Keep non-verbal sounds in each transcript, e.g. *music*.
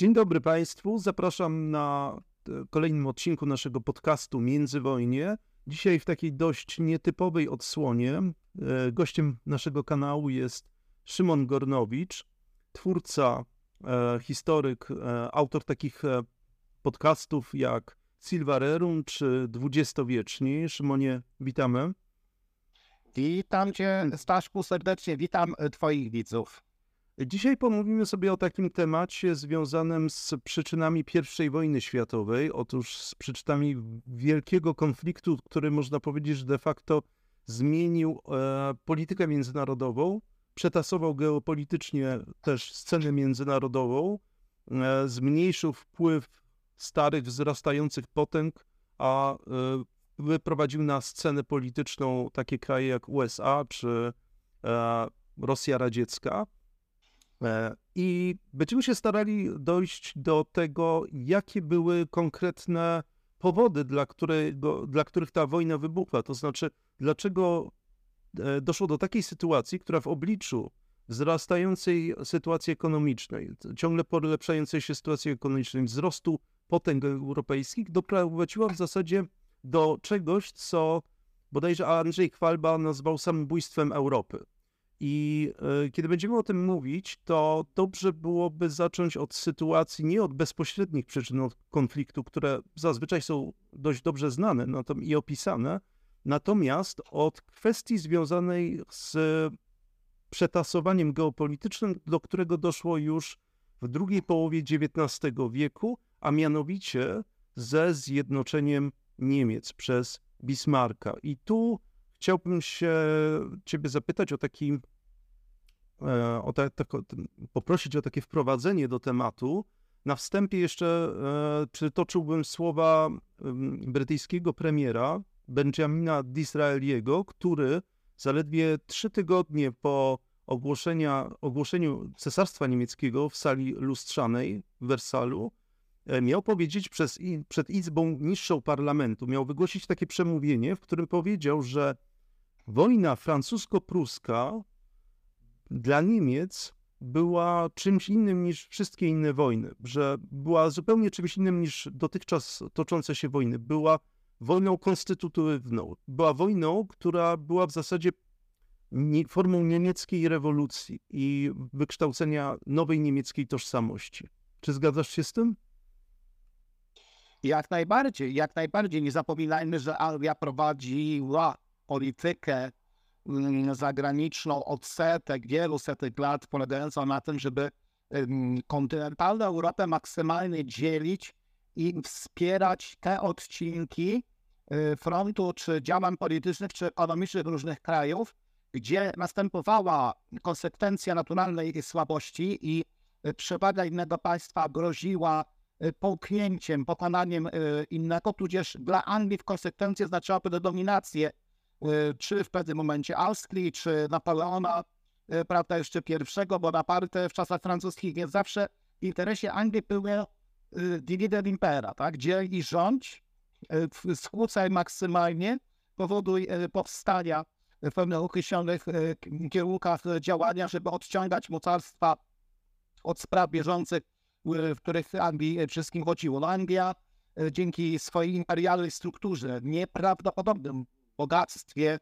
Dzień dobry Państwu. Zapraszam na e, kolejnym odcinku naszego podcastu Międzywojnie. Dzisiaj w takiej dość nietypowej odsłonie. E, gościem naszego kanału jest Szymon Gornowicz, twórca, e, historyk, autor takich podcastów jak Silvarerum czy Dwudziestowieczni. Szymonie, witamy. Witam Cię, Staszku, serdecznie. Witam Twoich widzów. Dzisiaj pomówimy sobie o takim temacie związanym z przyczynami I wojny światowej. Otóż z przyczynami wielkiego konfliktu, który można powiedzieć, że de facto zmienił e, politykę międzynarodową, przetasował geopolitycznie też scenę międzynarodową, e, zmniejszył wpływ starych, wzrastających potęg, a e, wyprowadził na scenę polityczną takie kraje jak USA czy e, Rosja radziecka. E, I będziemy się starali dojść do tego, jakie były konkretne powody, dla, którego, dla których ta wojna wybuchła. To znaczy, dlaczego e, doszło do takiej sytuacji, która w obliczu wzrastającej sytuacji ekonomicznej, ciągle polepszającej się sytuacji ekonomicznej, wzrostu potęg europejskich, doprowadziła w zasadzie do czegoś, co bodajże Andrzej Chwalba nazwał samobójstwem Europy. I e, kiedy będziemy o tym mówić, to dobrze byłoby zacząć od sytuacji, nie od bezpośrednich przyczyn konfliktu, które zazwyczaj są dość dobrze znane i opisane, natomiast od kwestii związanej z przetasowaniem geopolitycznym, do którego doszło już w drugiej połowie XIX wieku, a mianowicie ze zjednoczeniem Niemiec przez Bismarcka. I tu chciałbym się Ciebie zapytać o taki, o ta, tak, poprosić o takie wprowadzenie do tematu. Na wstępie jeszcze e, przytoczyłbym słowa brytyjskiego premiera Benjamina Disraeliego, który zaledwie trzy tygodnie po ogłoszenia, ogłoszeniu Cesarstwa Niemieckiego w sali lustrzanej w Wersalu E, miał powiedzieć przez, przed Izbą Niższą Parlamentu, miał wygłosić takie przemówienie, w którym powiedział, że wojna francusko-pruska dla Niemiec była czymś innym niż wszystkie inne wojny, że była zupełnie czymś innym niż dotychczas toczące się wojny. Była wojną konstytutywną, była wojną, która była w zasadzie formą niemieckiej rewolucji i wykształcenia nowej niemieckiej tożsamości. Czy zgadzasz się z tym? Jak najbardziej, jak najbardziej. Nie zapominajmy, że Anglia prowadziła politykę zagraniczną od setek, wielu setek lat, polegającą na tym, żeby kontynentalną Europę maksymalnie dzielić i wspierać te odcinki y, frontu, czy działań politycznych, czy ekonomicznych różnych krajów, gdzie następowała konsekwencja naturalnej słabości i y, przewaga innego państwa groziła Y, połknięciem, pokonaniem innego, tudzież dla Anglii w konsekwencji oznaczałoby dominację, czy w pewnym momencie Austrii, czy Napoleona, prawda, jeszcze pierwszego Bonaparte w czasach francuskich, więc zawsze w interesie Anglii było divide impera, tak, dziel i rządź, skłócaj maksymalnie, powoduj powstania w pewnych określonych kierunkach działania, żeby odciągać mocarstwa od spraw bieżących w których Anglii wszystkim chodziło. No Anglia dzięki swojej imperialnej strukturze, nieprawdopodobnym bogactwie,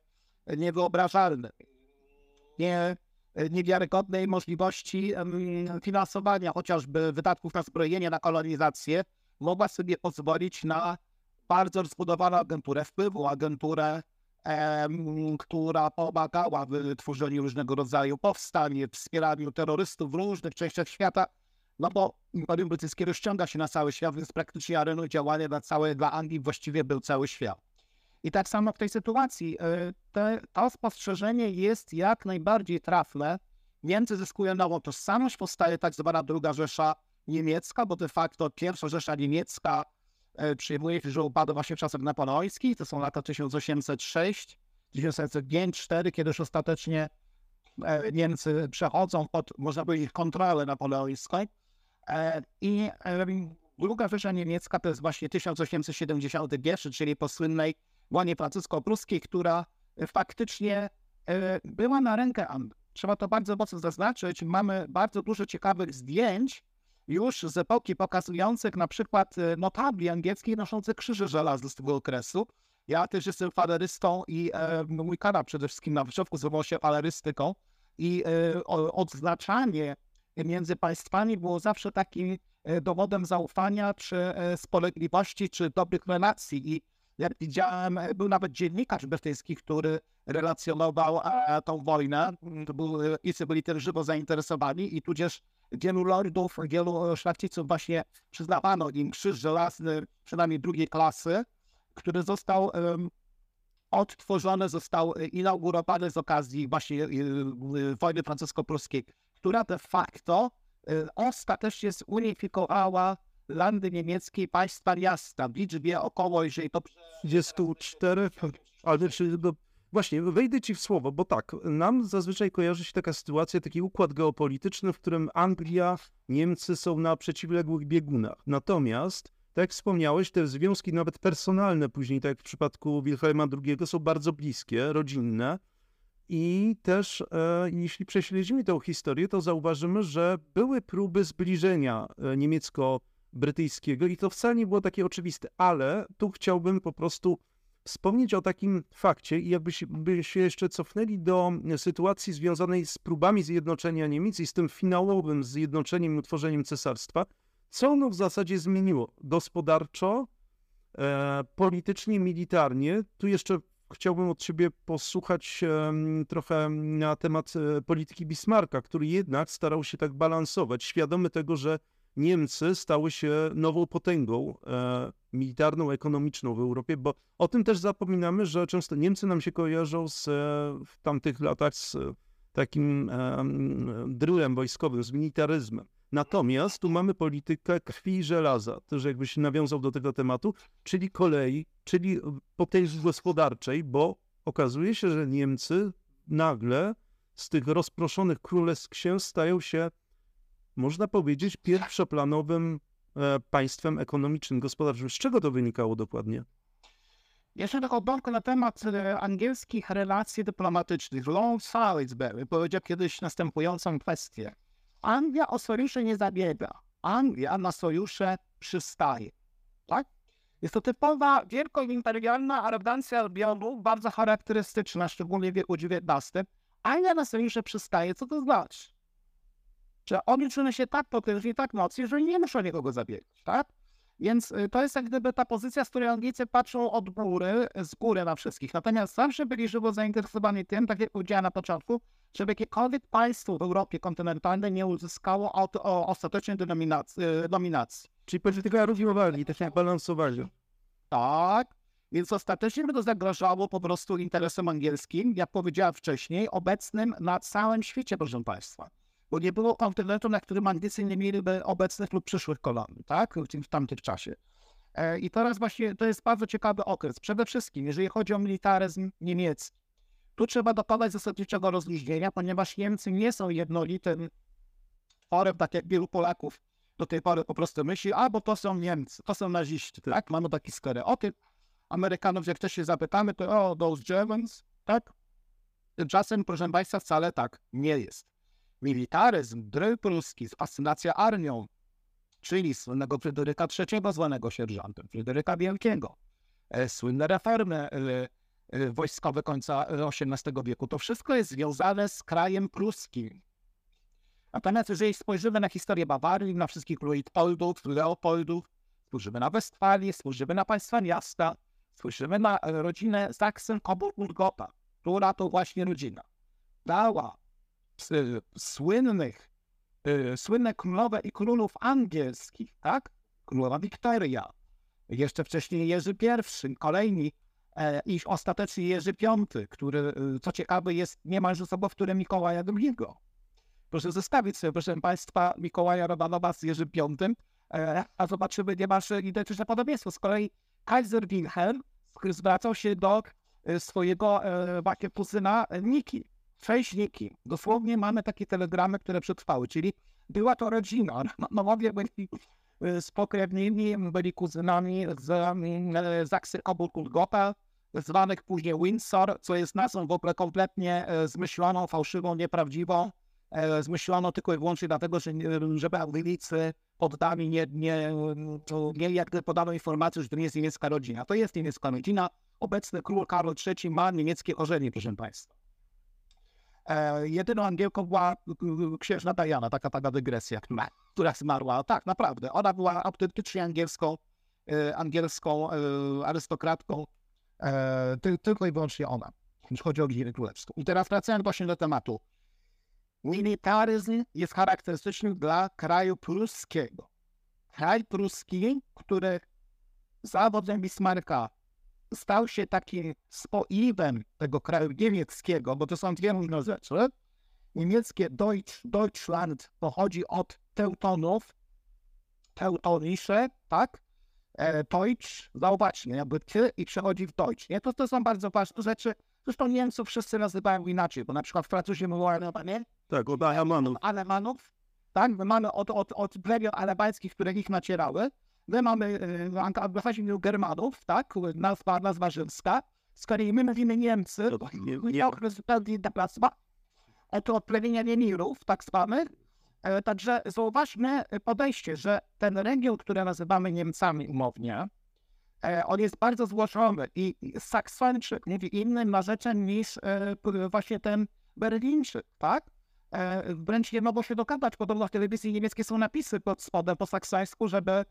niewyobrażalnym, nie, niewiarygodnej możliwości finansowania chociażby wydatków na zbrojenie, na kolonizację, mogła sobie pozwolić na bardzo rozbudowaną agenturę wpływu, agenturę, która pomagała w tworzeniu różnego rodzaju powstań, wspieraniu terrorystów w różnych częściach świata, no bo Imperium Brytyjskie rozciąga się na cały świat, więc praktycznie areną działania dla, całej, dla Anglii właściwie był cały świat. I tak samo w tej sytuacji e, te, to spostrzeżenie jest jak najbardziej trafne. Niemcy zyskują nową tożsamość, powstaje tak zwana druga Rzesza Niemiecka, bo de facto pierwsza Rzesza Niemiecka e, przyjmuje się, że upadła właśnie w czasach napoleońskich, to są lata 1806, 1805-4, kiedy już ostatecznie e, Niemcy przechodzą pod, można powiedzieć, kontrolę napoleońską. I druga Rzesza Niemiecka to jest właśnie 1871, czyli po słynnej wojnie francusko-pruskiej, która faktycznie e, była na rękę Anglii. Trzeba to bardzo mocno zaznaczyć. Mamy bardzo dużo ciekawych zdjęć już z epoki pokazujących na przykład e, notabli angielskich noszących krzyże żelazne z tego okresu. Ja też jestem falerystą i e, mój kanał przede wszystkim na początku zajmował się falerystyką i e, odznaczanie między państwami było zawsze takim e, dowodem zaufania, czy e, spolegliwości, czy dobrych relacji. I jak widziałem, e, był nawet dziennikarz brytyjski, który relacjonował tą wojnę. To był, Brytyjczycy byli też żywo zainteresowani i tudzież wielu lordów, wielu szlachciców właśnie przyznawano im krzyż żelazny, przynajmniej drugiej klasy, który został um, odtworzony, został inaugurowany z okazji właśnie wojny francusko-pruskiej która de facto ostatecznie zunifikowała landy niemieckie państwa miasta w liczbie około, jeżeli to... 34, ale czy go... Właśnie, wejdę ci w słowo, bo tak, nam zazwyczaj kojarzy się taka sytuacja, taki układ geopolityczny, w którym Anglia, Niemcy są na przeciwległych biegunach. Natomiast, tak jak wspomniałeś, te związki nawet personalne później, tak jak w przypadku Wilhelma II, są bardzo bliskie, rodzinne. I też, e, jeśli prześledzimy tę historię, to zauważymy, że były próby zbliżenia e, niemiecko-brytyjskiego i to wcale nie było takie oczywiste, ale tu chciałbym po prostu wspomnieć o takim fakcie i jakby się, jeszcze cofnęli do sytuacji związanej z próbami zjednoczenia Niemiec i z tym finałowym zjednoczeniem i utworzeniem cesarstwa, co ono w zasadzie zmieniło? Gospodarczo, e, politycznie, militarnie. Tu jeszcze chciałbym od ciebie posłuchać trochę na temat e, polityki Bismarcka, który jednak starał się tak balansować, świadomy tego, że Niemcy stały się nową potęgą e, militarną, ekonomiczną w Europie, bo o tym też zapominamy, że często Niemcy nam się kojarzą z, e, w tamtych latach z takim e, wojskowym, z militaryzmem. Natomiast tu mamy politykę krwi i żelaza, też jakbyś nawiązał do tego tematu, czyli kolei, czyli potęgi gospodarczej, bo okazuje się, że Niemcy nagle z tych rozproszonych królestw księstw stają się, można powiedzieć, pierwszoplanowym e, państwem ekonomicznym, gospodarczym. Z czego to wynikało dokładnie? Jeszcze tylko odbawkę na temat e, angielskich relacji dyplomatycznych. Lord Salisbury powiedział kiedyś następującą kwestię. Anglia o sojusze nie zabiega. Anglia na sojusze przystaje. Tak? Jest to typowa wielkoimperialna arogancja Albionu, bardzo charakterystyczna, szczególnie w wieku XIX. Anglia na sojusze przystaje. Co to znaczy? Że oni czują się tak potężni, tak mocni, że nie muszą nikogo zabiegać, tak? Więc y, to jest jak gdyby ta pozycja, z której Anglicy patrzą od góry, z góry na wszystkich. Natomiast zawsze byli żywo zainteresowani tym, tak jak powiedziałem na początku, żeby jakiekolwiek państwo w Europie kontynentalnej nie uzyskało ostatecznej dominacji. Y, dominacji. Czyli polityka równowagi, też jak balansowali. Tak, więc ostatecznie by to zagrażało po prostu interesom angielskim, jak powiedziałem wcześniej, obecnym na całym świecie, proszę Państwa bo nie było kontynentu, na którym Anglicy nie mieliby obecnych lub przyszłych kolonii, tak, w tamtym czasie. E, I teraz właśnie to jest bardzo ciekawy okres. Przede wszystkim, jeżeli chodzi o militaryzm niemiecki, tu trzeba dokonać zasadniczego rozluźnienia, ponieważ Niemcy nie są jednolitym tworem, tak jak wielu Polaków do tej pory po prostu myśli, albo to są Niemcy, to są naziści, tak? Mamy taki stereotyp. Amerykanów, jak też się zapytamy, to o, those Germans, tak? Tymczasem, proszę Państwa, wcale tak nie jest militaryzm, dryl pruski, fascynacja armią, czyli słynnego Fryderyka III zwanego sierżantem, Fryderyka Wielkiego, e, słynne reformy e, e, wojskowe końca XVIII wieku. To wszystko jest związane z krajem pruskim. Natomiast jeżeli spojrzymy na historię Bawarii, na wszystkich Luitpoldów, Leopoldów, spojrzymy na Westfalię, spojrzymy na państwa miasta, spojrzymy na rodzinę Sachsen-Coburg-Gotha, która to właśnie rodzina dała słynnych, y, słynne królowe i królów angielskich, tak? Królowa Wiktoria, jeszcze wcześniej Jerzy I, kolejni e, i ostatecznie Jerzy V, który, y, co ciekawe, jest niemalże sobowtórem Mikołaja II. Proszę zestawić sobie, proszę Państwa, Mikołaja Romanowa z Jerzy V, e, a zobaczymy niemalże identyczne podobieństwo. Z kolei Kaiser Wilhelm zwracał się do e, swojego właśnie kuzyna Niki, Feźniki. Dosłownie mamy takie telegramy, które przetrwały, czyli była to rodzina. *laughs* Nomowie byli y, spokrewnieni, byli kuzynami z y, Zaksy Coburg-Gotha, zwanych później Windsor, co jest nazwą w ogóle kompletnie y, zmyśloną, fałszywą, nieprawdziwą. e, zmyślono tylko i wyłącznie dlatego, że, żeby Anglicy poddani nie, nie, mieli jak podano informację, że to nie jest niemiecka rodzina. To jest niemiecka rodzina. Obecny król Karol III ma niemieckie korzenie, proszę Państwa. E, jedyną Angielką była y, y, księżna Diana, taka taka dygresja, która, zmarła. Tak, naprawdę. Ona była autentycznie angielską, e, angielską e, arystokratką, ty, tylko i wyłącznie ona, jeśli chodzi o rodzinę królewską. I teraz wracając właśnie do tematu. Militaryzm jest charakterystyczny dla kraju pruskiego. Kraj pruski, który zawodem Bismarcka stał się takim spoiwem tego kraju niemieckiego, bo to są dwie różne rzeczy. Niemieckie Deutsch, Deutschland pochodzi od Teutonów, Teutonisze, tak? E, Deutsch, zauważcie, jakby ty i przechodzi w Deutsch, nie? To, to są bardzo ważne rzeczy. Zresztą Niemców wszyscy nazywają inaczej, bo na przykład Francuzi mówią Alemanie, Tak, od Ayamanów. Alemanów, tak? My mamy od, od, od plemion alemańskich, które ich nacierały. My mamy e, anglosaksów Germanów, tak? Nazwa, nazwa rzymska. Z kolei my mówimy Niemcy, To nie- zupełnie inna nazwa. E, To od plemienia Niemirów, tak zwanych. E, Także zauważmy podejście, że ten region, który nazywamy Niemcami umownie, on jest bardzo złożony i Saksończyk mówi innym narzeczem niż właśnie ten Berlińczyk, tak? Wręcz nie mogło się dogadać. Podobno w telewizji niemieckiej są napisy pod spodem po saksońsku, żeby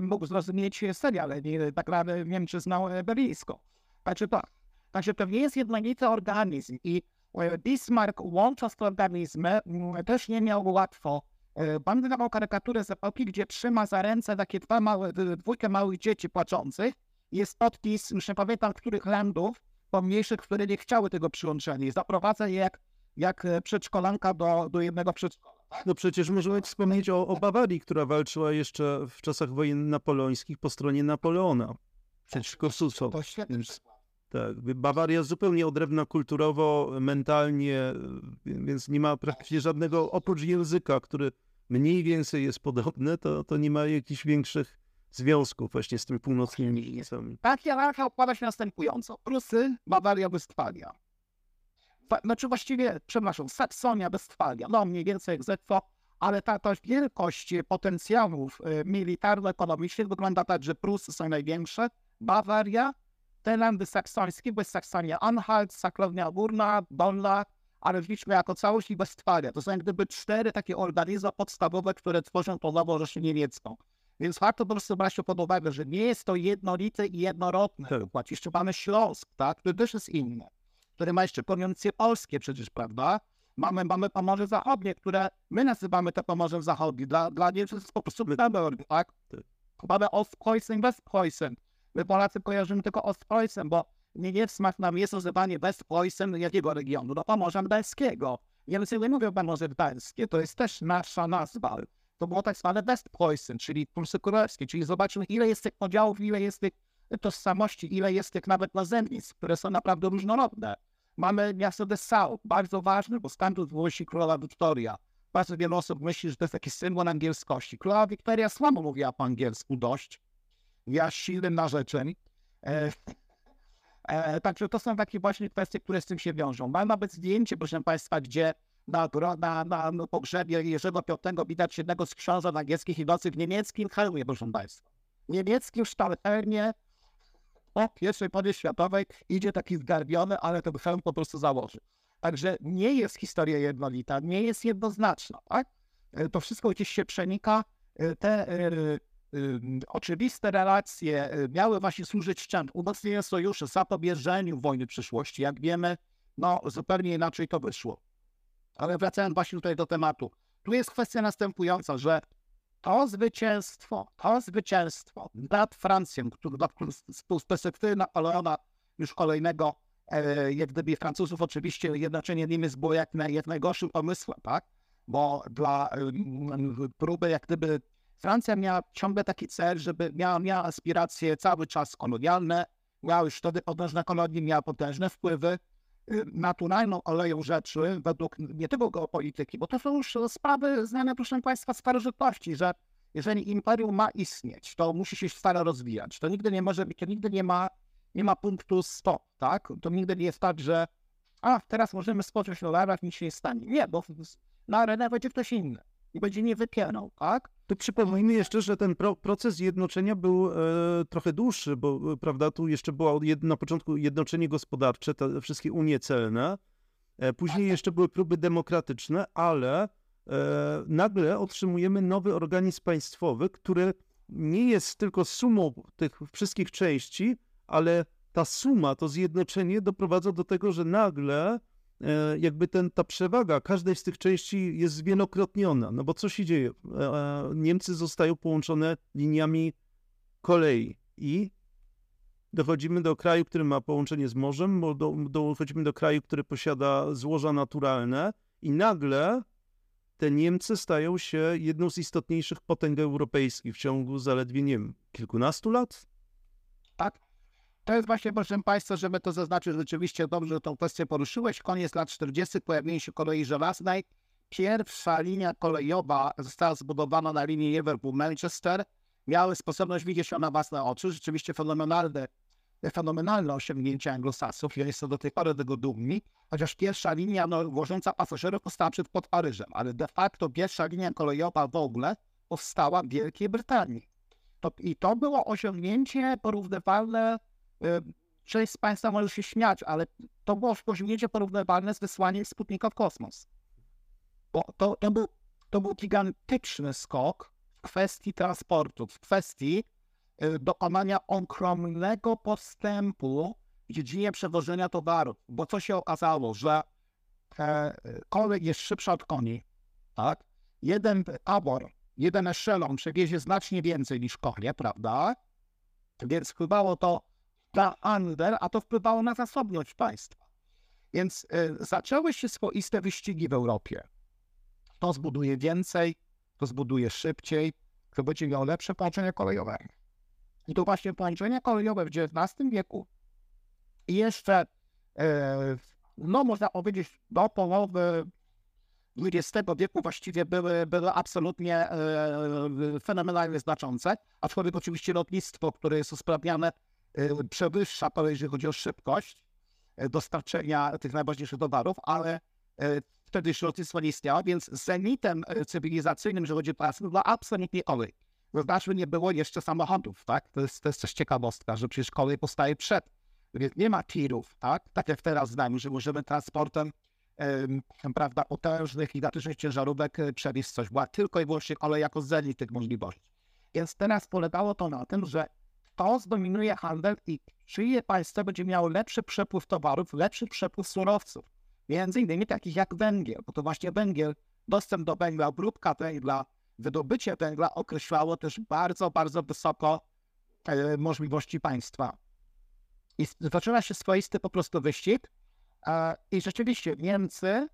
mógł zrozumieć serial, nie, tak naprawdę Niemczy znał e, berlińską. Także tak. Także to nie jest jednolity organizm i e, Bismarck łącząc te organizmy m, też nie miał łatwo. E, Pan wydawał karykaturę z epoki, gdzie trzyma za ręce takie dwa małe, dwójkę małych dzieci płaczących. Jest podpis, już nie pamiętam których landów, pomniejszych, które nie chciały tego przyłączenia. I zaprowadza je jak, jak przedszkolanka do, do jednego przedszkola. No przecież możemy wspomnieć o, o Bawarii, która walczyła jeszcze w czasach wojen napoleońskich po stronie Napoleona. Przeciwko Susom. To świetny Więc- przykład. Tak, Bawaria zupełnie odrębna kulturowo, mentalnie, więc nie ma praktycznie żadnego, oprócz języka, który mniej więcej jest podobny, to, to nie ma jakichś większych związków właśnie z tymi północnymi Niemcami. Tak, hierarchia układa się następująco. Prusy, Bawaria, Westfalia. Znaczy właściwie, przepraszam, Saksonia, Westfalia, no mniej więcej jak Zetwo, ale ta, ta wielkość potencjałów e, militarno-ekonomicznych wygląda tak, że Prusy są największe, Bawaria, te landy saksońskie, bo jest Saksonia Anhalt, Sakrownia Górna, Dolna, ale wliczmy jako całość i Westfalia. To są jak gdyby cztery takie organizmy podstawowe, które tworzą tą nową Rosję niemiecką. Więc warto po prostu brać pod uwagę, że nie jest to jednolity i jednorodny Tak. Jeszcze mamy Śląsk, tak, który też jest inny, który ma jeszcze prowincje polskie przecież, prawda? Mamy, mamy Pomorze Zachodnie, które my nazywamy te Pomorzem Zachodnie. Dla, dla Niemców to jest po prostu tak? Tak. Mamy Ostpreußen, Westpreußen. My Polacy kojarzymy tylko Ostpreußen, bo nie nie w smak nam jest nazywanie Westpreußen jakiego regionu? No Pomorza Gdańskiego. Niemcy nie mówią Pomorze Gdańskie, to jest też nasza nazwa. To było tak zwane Westpreußen, czyli Prusy Królewskie, czyli zobaczmy ile jest tych podziałów, ile jest tych tożsamości, ile jest tych nawet nazewnictw, które są naprawdę różnorodne. Mamy miasto Dessau, bardzo ważne, bo stamtąd wywozi królowa Wiktoria. Bardzo wiele osób myśli, że to jest taki symbol angielskości. Królowa Wiktoria słabo mówiła po angielsku dość. Ja silnym narzeczeń. E, e, także to są takie właśnie kwestie, które z tym się wiążą. Mam nawet zdjęcie, proszę Państwa, gdzie na, na, na, na pogrzebie Jerzego V widać jednego z książąt angielskich idących w niemieckim hełmie, proszę Państwa. Niemieckim ształternie po pierwszej wojnie światowej idzie taki zgarbiony, ale ten hełm po prostu założy. Także nie jest historia jednolita, nie jest jednoznaczna, tak? E, To wszystko gdzieś się przenika. E, Te e, oczywiste relacje miały właśnie służyć czemu? Umocnieniu sojuszy, zapobieżeniu wojny przyszłości. Jak wiemy, no zupełnie inaczej to wyszło. Ale wracając właśnie tutaj do tematu. Tu jest kwestia następująca, że to zwycięstwo, to zwycięstwo nad Francją, który, z perspektywy Napoleona już kolejnego, e, jak gdyby Francuzów oczywiście jednoczenie Niemiec było jak, naj, jak najgorszym pomysłem, tak? Bo dla e, próby jak gdyby Francja miała ciągle taki cel, żeby miała, miała aspiracje cały czas kolonialne, miała już wtedy potężne kolonie, miała potężne wpływy. Naturalną oleją rzeczy, według nie tylko geopolityki, bo to są już sprawy znane, proszę Państwa, z starożytności, że jeżeli imperium ma istnieć, to musi się stale rozwijać. To nigdy nie może być, to nigdy nie ma, nie ma punktu stop, tak? To nigdy nie jest tak, że a teraz możemy spocząć na larach, nic się nie stanie. Nie, bo na arenę będzie ktoś inny i będzie nie wypierał, tak? Tu przypomnijmy jeszcze, że ten pro, proces zjednoczenia był e, trochę dłuższy, bo e, prawda, tu jeszcze było na początku jednoczenie gospodarcze, te wszystkie unie celne, e, później jeszcze były próby demokratyczne, ale nagle otrzymujemy nowy organizm państwowy, który nie jest tylko sumą tych wszystkich części, ale ta suma, to zjednoczenie doprowadza do tego, że nagle jakby ten, ta przewaga każdej z tych części jest zwielokrotniona. No bo co się dzieje? E, e, Niemcy zostają połączone liniami kolei i dochodzimy do kraju, który ma połączenie z morzem, bo do, dochodzimy do kraju, który posiada złoża naturalne i nagle te Niemcy stają się jedną z istotniejszych potęg europejskich w ciągu zaledwie, nie wiem, kilkunastu lat? Tak. To jest właśnie, proszę Państwa, żeby to zaznaczyć, rzeczywiście dobrze że tą kwestię poruszyłeś. Koniec lat 40. pojawienie się kolei żelaznej. Pierwsza linia kolejowa została zbudowana na linii Liverpool-Manchester. Miały sposobność widzieć ją na własne oczy. Rzeczywiście fenomenalne, fenomenalne osiągnięcie anglosasów. Ja jestem do tej pory tego dumni. Chociaż pierwsza linia no, wożąca pasażerów powstała przed pod Paryżem, ale de facto pierwsza linia kolejowa w ogóle powstała w Wielkiej Brytanii. To, I to było osiągnięcie porównywalne Część z Państwa może się śmiać, ale to było osiągnięcie porównywalne z wysłaniem Sputnika w kosmos. Bo to, to, był, to był gigantyczny skok w kwestii transportu, w kwestii y, dokonania ogromnego postępu w dziedzinie przewożenia towarów. Bo co się okazało, że e, kolej jest szybsza od koni, tak? Jeden abor, jeden eszelon przewiezie znacznie więcej niż konie, prawda? Więc wpływało to na handel, a to wpływało na zasobność państwa. Więc y, zaczęły się swoiste wyścigi w Europie. Kto zbuduje więcej, kto zbuduje szybciej, kto będzie miał lepsze połączenie kolejowe. I to właśnie połączenie kolejowe w XIX wieku i jeszcze, y, no można powiedzieć, do połowy XX wieku właściwie były, były absolutnie y, fenomenalnie znaczące, aczkolwiek oczywiście lotnictwo, które jest usprawniane przewyższa to, jeżeli chodzi o szybkość y, dostarczenia tych najważniejszych towarów, ale y, wtedy już lotnictwo nie istniało, więc zenitem cywilizacyjnym, jeżeli chodzi o pracę, była absolutnie kolej. Zobaczmy, nie było jeszcze samochodów, tak? To jest, to jest też ciekawostka, że przecież kolej powstaje przed. Więc nie ma tirów, tak? Tak jak teraz znamy, że możemy transportem prawda, potężnych i gigantycznych ciężarówek przewieźć coś. Była tylko i wyłącznie kolej jako zenit tych możliwości. Więc teraz polegało to na tym, że to zdominuje handel i czyje państwo będzie miało lepszy przepływ towarów, lepszy przepływ surowców. Między innymi takich jak węgiel, bo to właśnie węgiel, dostęp do węgla, obróbka węgla, wydobycie węgla określało też bardzo, bardzo wysoko e, możliwości państwa. I zaczyna się swoisty po prostu wyścig. E, I rzeczywiście Niemcy,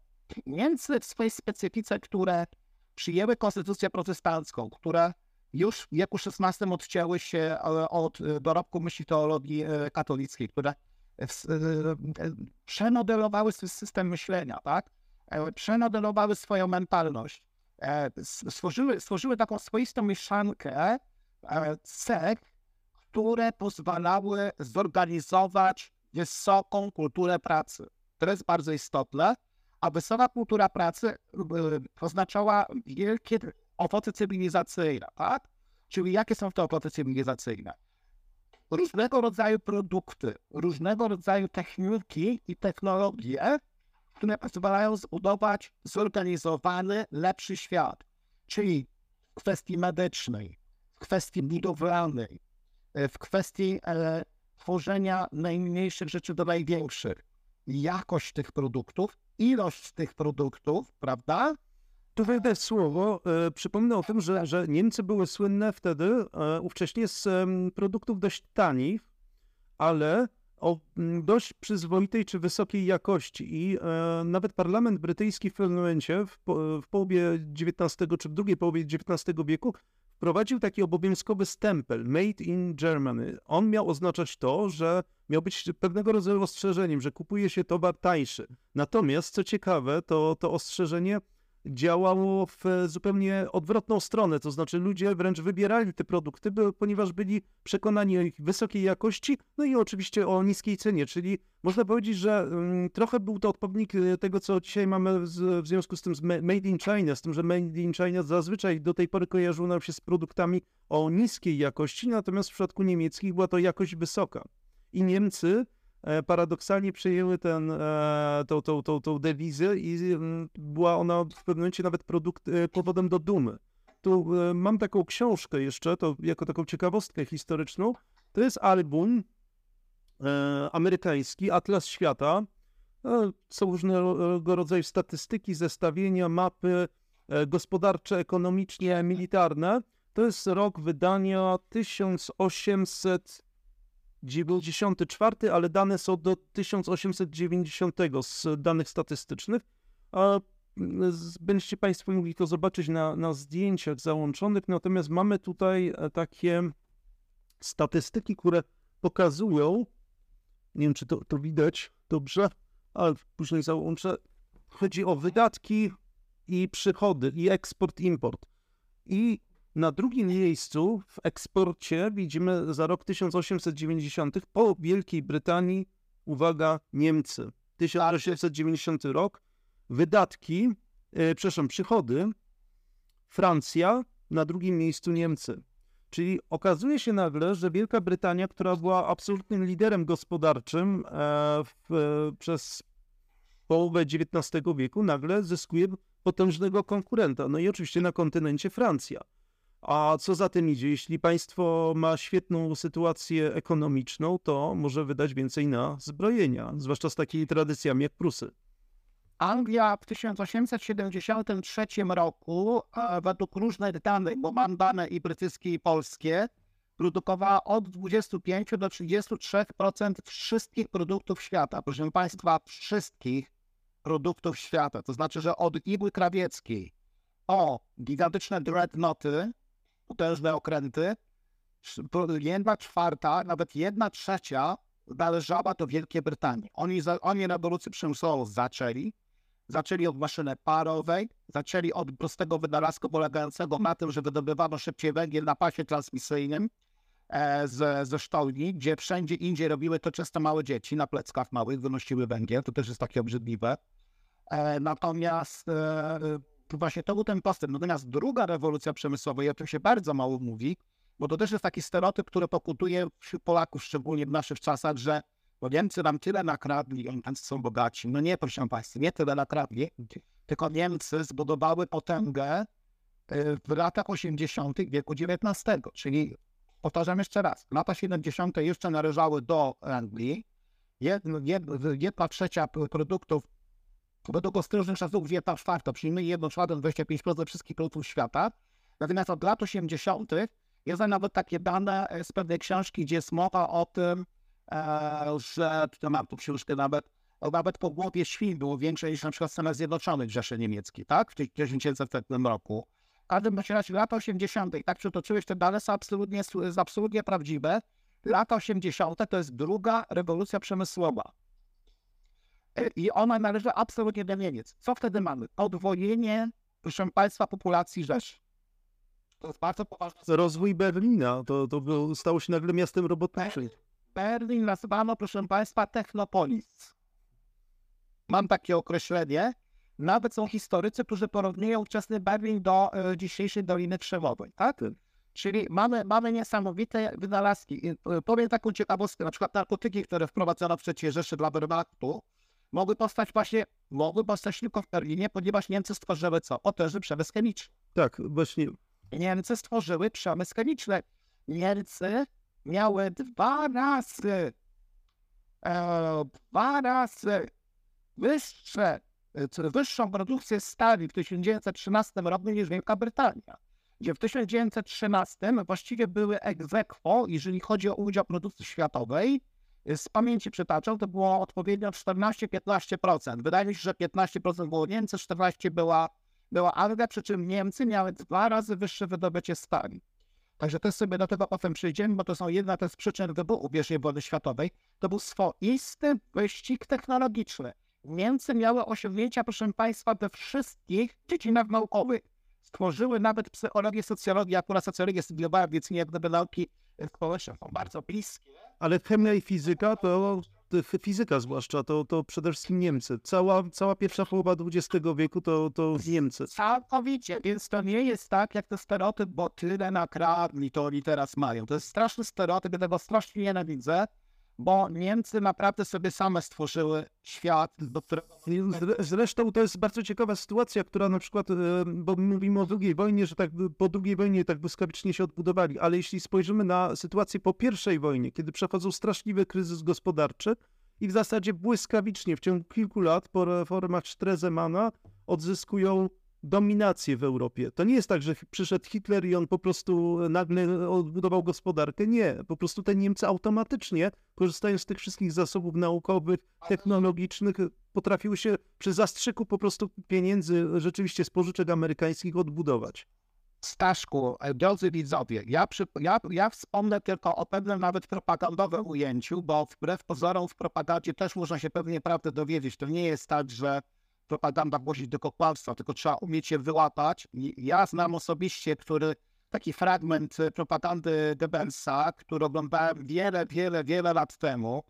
Niemcy w swojej specyfice, które przyjęły konstytucję protestancką, które już w wieku XVI odcięły się e, od e, dorobku myśli teologii e, katolickiej, które przemodelowały swój system myślenia, tak? Przemodelowały swoją mentalność. Stworzyły, stworzyły taką swoistą mieszankę cech, które pozwalały zorganizować wysoką kulturę pracy. To jest bardzo istotne, a wysoka kultura pracy oznaczała wielkie owoce cywilizacyjne, tak? Czyli jakie są te owoce cywilizacyjne? Różnego rodzaju produkty, różnego rodzaju techniki i technologie, które pozwalają zbudować zorganizowany, lepszy świat. Czyli w kwestii medycznej, w kwestii budowlanej, w kwestii e, tworzenia najmniejszych rzeczy do największych. Jakość tych produktów, ilość tych produktów, prawda? Wejdę słowo. E, przypomnę o tym, że, że Niemcy były słynne wtedy, e, ówcześnie z e, produktów dość tanich, ale o dość przyzwoitej czy wysokiej jakości. I e, nawet parlament brytyjski w pewnym momencie, w, w połowie XIX czy w drugiej połowie XIX wieku, wprowadził taki obowiązkowy stempel Made in Germany. On miał oznaczać to, że miał być pewnego rodzaju ostrzeżeniem, że kupuje się towar tańszy. Natomiast, co ciekawe, to, to ostrzeżenie działało w zupełnie odwrotną stronę. To znaczy ludzie wręcz wybierali te produkty, ponieważ byli przekonani o ich wysokiej jakości, no i oczywiście o niskiej cenie. Czyli można powiedzieć, że mm, trochę był to odpowiednik e, tego, co dzisiaj mamy w związku z tym z Made in China, z tym, że Made in China zazwyczaj do tej pory kojarzył nam się z produktami o niskiej jakości, natomiast w przypadku niemieckich była to jakość wysoka. I Niemcy E, paradoksalnie przejęły ten, e, tą, tą, tą, tą dewizę i mm, była ona w pewnym momencie nawet produkt, e, powodem do dumy. Tu mam taką książkę jeszcze, to jako taką ciekawostkę historyczną. To jest album amerykański, Atlas Świata. Są różnego rodzaju statystyki, zestawienia, mapy gospodarcze, ekonomicznie, militarne. To jest rok wydania 1800 94, ale dane są do 1890 z danych statystycznych. A będziecie Państwo mogli to zobaczyć na, na zdjęciach załączonych, natomiast mamy tutaj e, takie statystyki, które pokazują, nie wiem czy to, to widać dobrze, ale później załączę, chodzi o wydatki i przychody, i eksport, import. I na drugim miejscu w eksporcie widzimy za rok 1890 po Wielkiej Brytanii, uwaga, Niemcy. 1890 rok, wydatki, e, przepraszam, przychody, Francja, na drugim miejscu Niemcy. Czyli okazuje się nagle, że Wielka Brytania, która była absolutnym liderem gospodarczym e, w, przez połowę XIX wieku, nagle zyskuje potężnego konkurenta. No i oczywiście na kontynencie Francja. A co za tym idzie, jeśli państwo ma świetną sytuację ekonomiczną, to może wydać więcej na zbrojenia, zwłaszcza z takimi tradycjami jak Prusy. Anglia w 1873 roku, według różnych danych, bo mam dane i brytyjskie, i polskie, produkowała od 25 do 33% wszystkich produktów świata. Proszę Państwa, wszystkich produktów świata. To znaczy, że od igły krawieckiej o gigantyczne dreadnoughty, potężne okręty, jedna czwarta, nawet jedna trzecia należała do Wielkiej Brytanii. Oni, oni rewolucję przemysłową zaczęli, zaczęli od maszyny parowej, zaczęli od prostego wynalazku polegającego na tym, że wydobywano szybciej węgiel na pasie transmisyjnym e, z, ze sztolni, gdzie wszędzie indziej robiły to często małe dzieci na pleckach małych, wynosiły węgiel, to też jest takie obrzydliwe. E, natomiast e, właśnie to był ten postęp. Natomiast druga rewolucja przemysłowa, i o tym się bardzo mało mówi, bo to też jest taki stereotyp, który pokutuje wśród Polaków, szczególnie w naszych czasach, że bo Niemcy nam tyle nakradli, oni tam są bogaci. No nie, proszę Państwa, nie tyle nakradli, tylko Niemcy zbudowały potęgę y, w latach 80. wieku XIX. Czyli powtarzam jeszcze raz, lata 70. jeszcze należały do Anglii. Jedna, jedna trzecia produktów Według ostrożnych szacunków jedna czwarta, przyjmuje 1 czwartą, 25% wszystkich produktów świata. Natomiast od lat 80. jest nawet takie dane z pewnej książki, gdzie jest mowa o tym, e, że, to mam tu książkę nawet, nawet po głowie świn było większe niż na przykład Stanach Zjednoczonych Rzeszy Niemieckiej, tak? W 1900 roku. W każdym razie lata 80. tak przytoczyłeś, te dane są absolutnie, są absolutnie prawdziwe. Lata 80. to jest druga rewolucja przemysłowa. I ona należy absolutnie do Niemiec. Co wtedy mamy? Podwojenie, proszę Państwa, populacji Rzeszy. To jest bardzo poważne. Rozwój Berlina, to, to stało się nagle miastem robotniczym. Berlin nazwano, proszę Państwa, Technopolis. Mam takie określenie. Nawet są historycy, którzy porównują ówczesny Berlin do e, dzisiejszej Doliny Krzemowej, tak? Czyli mamy, mamy niesamowite wynalazki. E, powiem taką ciekawostkę, na przykład narkotyki, które wprowadzono w III Rzeszy dla Wehrmachtu, mogły powstać właśnie, mogły powstać tylko w Berlinie, ponieważ Niemcy stworzyły co? Potężny przemysł chemiczny. Tak, właśnie. Niemcy stworzyły przemysł chemiczny. Niemcy miały dwa razy, e, dwa razy wyższe, wyższą produkcję stali w 1913 roku niż Wielka Brytania. Gdzie w 1913 właściwie były egzekwo, jeżeli chodzi o udział produkcji światowej, z pamięci przytaczał, to było odpowiednio 14-15%. Wydaje mi się, że 15% było Niemcy, 14% była, była Anglia, przy czym Niemcy miały dwa razy wyższe wydobycie stali. Także też sobie do tego potem przyjdziemy, bo to są jedna z przyczyn wybuchu I wojny światowej. To był swoisty wyścig technologiczny. Niemcy miały osiągnięcia, proszę Państwa, we wszystkich dziedzinach naukowych. Stworzyły nawet psychologię, socjologię, akurat socjologię studiowałem, więc nie jak gdyby nauki społeczne są bardzo bliskie. Ale chemia i fizyka to, to fizyka zwłaszcza, to, to przede wszystkim Niemcy. Cała, cała pierwsza połowa XX wieku to, to Niemcy. Całkowicie, więc to nie jest tak jak ten stereotyp, bo tyle nakradli, to oni teraz mają. To jest straszny stereotyp, ja tego strasznie nienawidzę, bo Niemcy naprawdę sobie same stworzyły świat, do którego... Zre- Zresztą to jest bardzo ciekawa sytuacja, która na przykład, e, bo mówimy o II wojnie, że tak po II wojnie tak błyskawicznie się odbudowali, ale jeśli spojrzymy na sytuację po I wojnie, kiedy przechodzą straszliwy kryzys gospodarczy i w zasadzie błyskawicznie w ciągu kilku lat po reformach Stresemana odzyskują dominację w Europie. To nie jest tak, że przyszedł Hitler i on po prostu nagle odbudował gospodarkę. Nie, po prostu te Niemcy automatycznie, korzystając z tych wszystkich zasobów naukowych, technologicznych, potrafiły się przy zastrzyku po prostu pieniędzy rzeczywiście z pożyczek amerykańskich odbudować. Staszku, e, drodzy widzowie, ja, przy, ja, ja wspomnę tylko o pewnym nawet propagandowym ujęciu, bo wbrew pozorom w propagandzie też można się pewnie prawdę dowiedzieć. To nie jest tak, że propaganda głosi tylko kłamstwa, tylko trzeba umieć je wyłapać. Ja znam osobiście, który taki fragment e, propagandy Goebbelsa, który oglądałem wiele, wiele, wiele lat temu.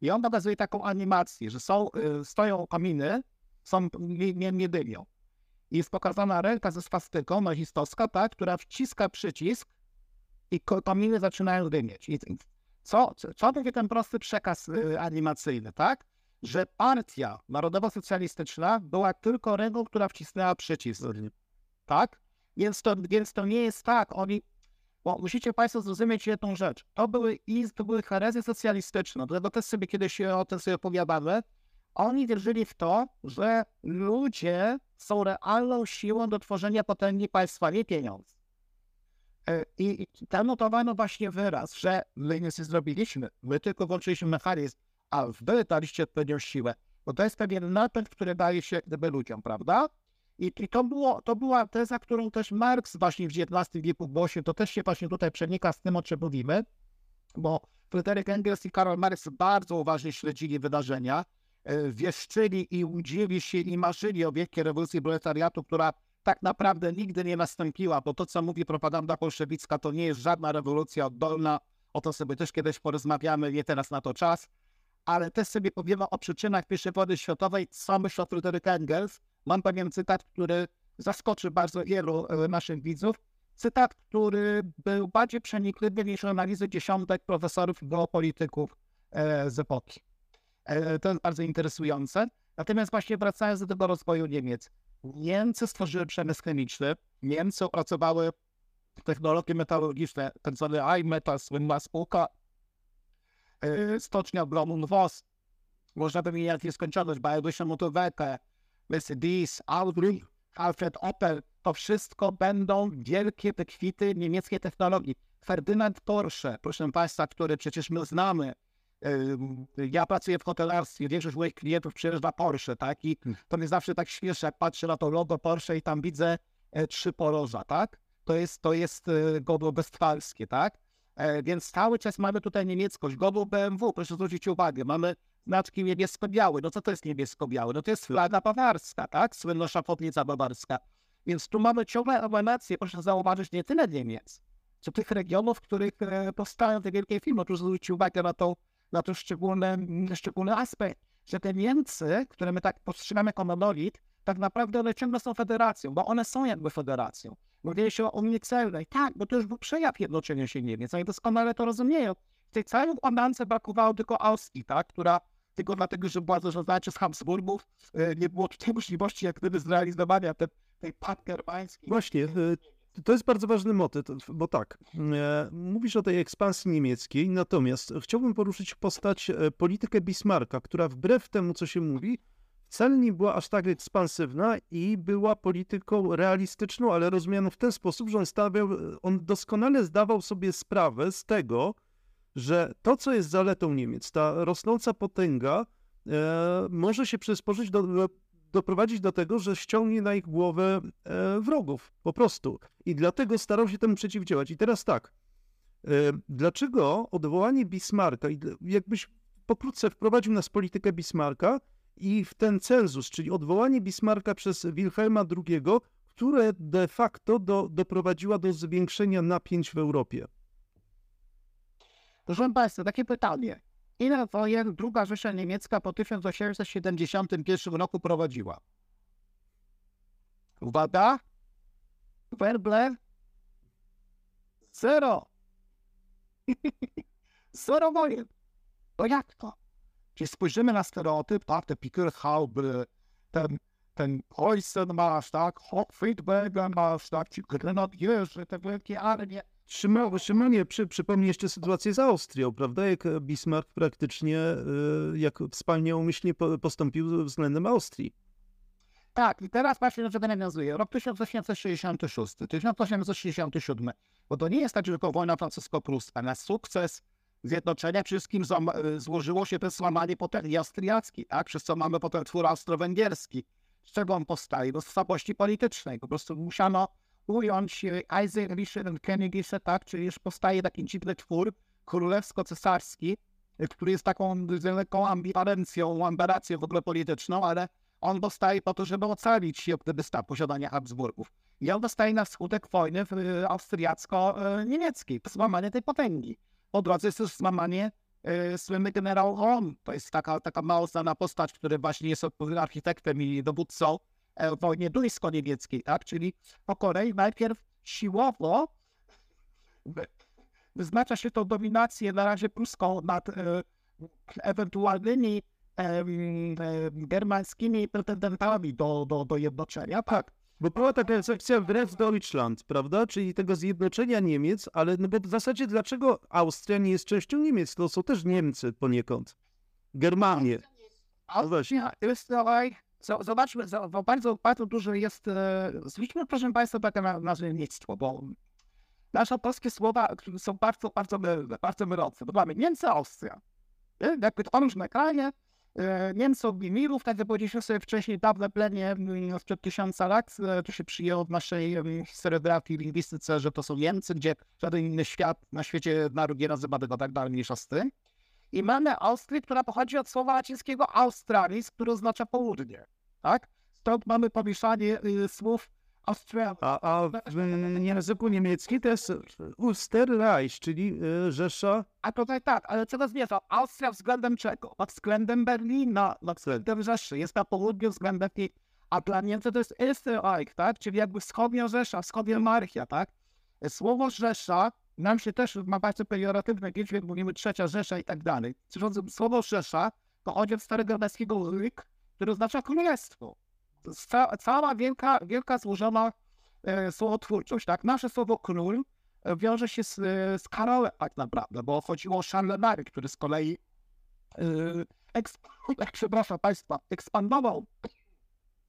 I on pokazuje taką animację, że są, y, stoją kominy, są, nie, nie, nie dymią. I jest pokazana ręka ze swastyką nazistowska, tak, która wciska przycisk i ko- kominy zaczynają dymieć. I co, co, mówi ten prosty przekaz y, animacyjny, tak? Że partia narodowo-socjalistyczna była tylko ręką, która wcisnęła przycisk, tak? Więc to, więc to nie jest tak, oni, bo musicie Państwo zrozumieć jedną rzecz. To były, to były herezje socjalistyczne, dlatego też sobie kiedyś o tym sobie opowiadamy. Oni wierzyli w to, że ludzie są realną siłą do tworzenia potęgi państwa, nie pieniądz. E, I i tam notowano właśnie wyraz, że my nic nie zrobiliśmy, my tylko włączyliśmy mechanizm, a wy daliście odpowiednią siłę. Bo to jest pewien napęd, który daje się gdyby ludziom, prawda? I, i to, było, to była teza, którą też Marx właśnie w XIX wieku głosił, to też się właśnie tutaj przenika z tym, o czym mówimy, bo Fryderyk Engels i Karol Marx bardzo uważnie śledzili wydarzenia, e, wieszczyli i łudzili się i marzyli o wielkiej rewolucji proletariatu, która tak naprawdę nigdy nie nastąpiła, bo to, co mówi propaganda bolszewicka, to nie jest żadna rewolucja oddolna, o to sobie też kiedyś porozmawiamy, nie teraz na to czas, ale też sobie powiemy o przyczynach I wojny światowej, o Fryderyk Engels. Mam pewien cytat, który zaskoczy bardzo wielu e, naszych widzów. Cytat, który był bardziej przenikliwy niż analizy dziesiątek profesorów geopolityków e, z epoki. E, To jest bardzo interesujące. Natomiast właśnie wracając do tego rozwoju Niemiec. Niemcy stworzyły przemysł chemiczny, Niemcy opracowały technologie metalurgiczne, tak zwany iMetal, słynna spółka, stocznia Blomun Voss. Można wymieniać nieskończoność, Bayerische Motorwerke, Mercedes, Audi, Alfred Opel. To wszystko będą wielkie wykwity niemieckiej technologii. Ferdynand Porsche, proszę Państwa, który przecież my znamy, Ym, Ja pracuję w hotelarstwie, większość moich klientów przyjeżdża Porsche, tak? I to mnie zawsze tak śmieszy, jak patrzę na to logo Porsche i tam widzę e, trzy poroża, tak? To jest, to jest e, godło westfalskie, tak? E, więc cały czas mamy tutaj niemieckość. Godło BMW, proszę zwrócić uwagę, mamy znaczki niebiesko-białe. No co to jest niebiesko-białe? No to jest flaga bawarska, tak? Słynna szachownica bawarska. Więc tu mamy ciągle emanację, proszę zauważyć, nie tyle Niemiec, co tych regionów, w których e, powstają te wielkie firmy. Proszę zwrócić uwagę na to, na to szczególny, szczególny aspekt, że te Niemcy, które my tak postrzegamy jako monolit, tak naprawdę one ciągle są federacją, bo one są jakby federacją. Mówili się o Unii Celnej. Tak, bo to już był przejaw jednoczenia się Niemiec, oni doskonale to rozumieją. W tej całej układance brakowało tylko Austrii, tak, która tylko dlatego, że była zarządzana przez Habsburgów, e, nie było tutaj możliwości jak gdyby zrealizowania te, tej pangermańskiej. Właśnie, e, to jest bardzo ważny motyw, bo tak, e, mówisz o tej ekspansji niemieckiej, natomiast chciałbym poruszyć postać politykę Bismarcka, która wbrew temu, co się mówi, wcale nie była aż tak ekspansywna i była polityką realistyczną, ale rozumianą w ten sposób, że on stawiał, on doskonale zdawał sobie sprawę z tego, że to, co jest zaletą Niemiec, ta rosnąca potęga, e, może się przysporzyć do, doprowadzić do tego, że ściągnie na ich głowę e, wrogów, po prostu. I dlatego starał się temu przeciwdziałać. I teraz tak, e, dlaczego odwołanie Bismarcka, jakbyś pokrótce wprowadził nas politykę Bismarcka i w ten cenzus, czyli odwołanie Bismarcka przez Wilhelma II, które de facto do, doprowadziła do zwiększenia napięć w Europie. Proszę Państwa, takie pytanie. Ile wojen II Rzesza Niemiecka po 1871 roku prowadziła? Uwaga! Werble? Zero! *laughs* Zero wojen! To jak to? Jeśli spojrzymy na stereotyp, tak, te Pickelhauby, ten, ten masz, tak, Friedberger masz, tak, ci grenadierzy, te wielkie armie, Szymon, Szymonie, przy, przypomnij jeszcze sytuację z Austrią, prawda? Jak Bismarck praktycznie, y, jak wspaniale umyślnie po- postąpił względem Austrii. Tak, i teraz właśnie do czego nawiązuję. Rok 1866, 1867, bo to nie jest tak, że tylko wojna francusko-pruska. Na sukces zjednoczenia wszystkim y, złożyło się to złamanie potęgi austriackiej, tak? Przez co mamy potem twór austro-węgierski. Z czego on powstaje? No z słabości politycznej. Po prostu musiano ująć y, Isaac Richard Kennedy, tak? Czyli już powstaje taki dziwny twór królewsko-cesarski, y, który jest taką lekką ambiwalencją, aberracją w ogóle polityczną, ale on powstaje po to, żeby ocalić się od gdybysta posiadania Habsburgów. I on powstaje na skutek wojny austriacko-niemieckiej, złamanie tej potęgi. Po drodze jest też złamanie y, słynny generał Ron. To jest taka, taka mało znana postać, który właśnie jest architektem i dowódcą e, w wojnie duńsko-niemieckiej, tak? Czyli po kolei najpierw siłowo wy- wyznacza się tą dominację na razie pruską nad e, ewentualnymi em, germańskimi pretendentami do, do, do jednoczenia, tak. Bo była taka koncepcja wbrew Deutschland, prawda? Czyli tego zjednoczenia Niemiec, ale no bo w zasadzie dlaczego Austria nie jest częścią Niemiec? To są też Niemcy poniekąd. Germanie. No. Austria jest tutaj, zo- zobaczmy, bardzo, bardzo dużo jest, e, zwróćmy proszę Państwa takie na nazewnictwo, bo nasze polskie słowa są bardzo, bardzo mylne, bardzo mylące, bo mamy Niemcy, Austria. Jakby to różne kraje, e, Niemcy od Mirów, tak powiedzieliśmy sobie wcześniej, dawne plemię mm, sprzed tysiąca lat, e, to się przyjęło w naszej historiografii, lingwistyce, że to są Niemcy, gdzie żaden inny świat na świecie naród nie nazywa tego tak dalej niż Ostry. I mamy Austrię, która pochodzi od słowa łacińskiego Australis, które oznacza południe. Tak? Stąd mamy pomieszanie y, słów Austria. A, a w języku niemieckim to jest Österreich, czyli y, Rzesza. A tutaj tak, ale co to zmierza? Austria względem czego? Pod względem Berlina, pod względem Rzeszy. Jest na południu względem tej... A dla Niemcy to jest Österreich, tak? Czyli jakby wschodnia Rzesza, wschodnia Marchia, tak? Słowo Rzesza nam się też ma bardzo pejoratywne liczbie, mówimy trzecia Rzesza i tak dalej. Słowo Rzesza pochodzi od starogermańskiego ryk, który oznacza królestwo. Ca cała wielka, wielka złożona e, słowotwórczość, tak? Nasze słowo król e, wiąże się z, e, z Karolem tak naprawdę, bo chodziło o Charlemagne, który z kolei e, eksp *laughs* przepraszam Państwa, ekspandował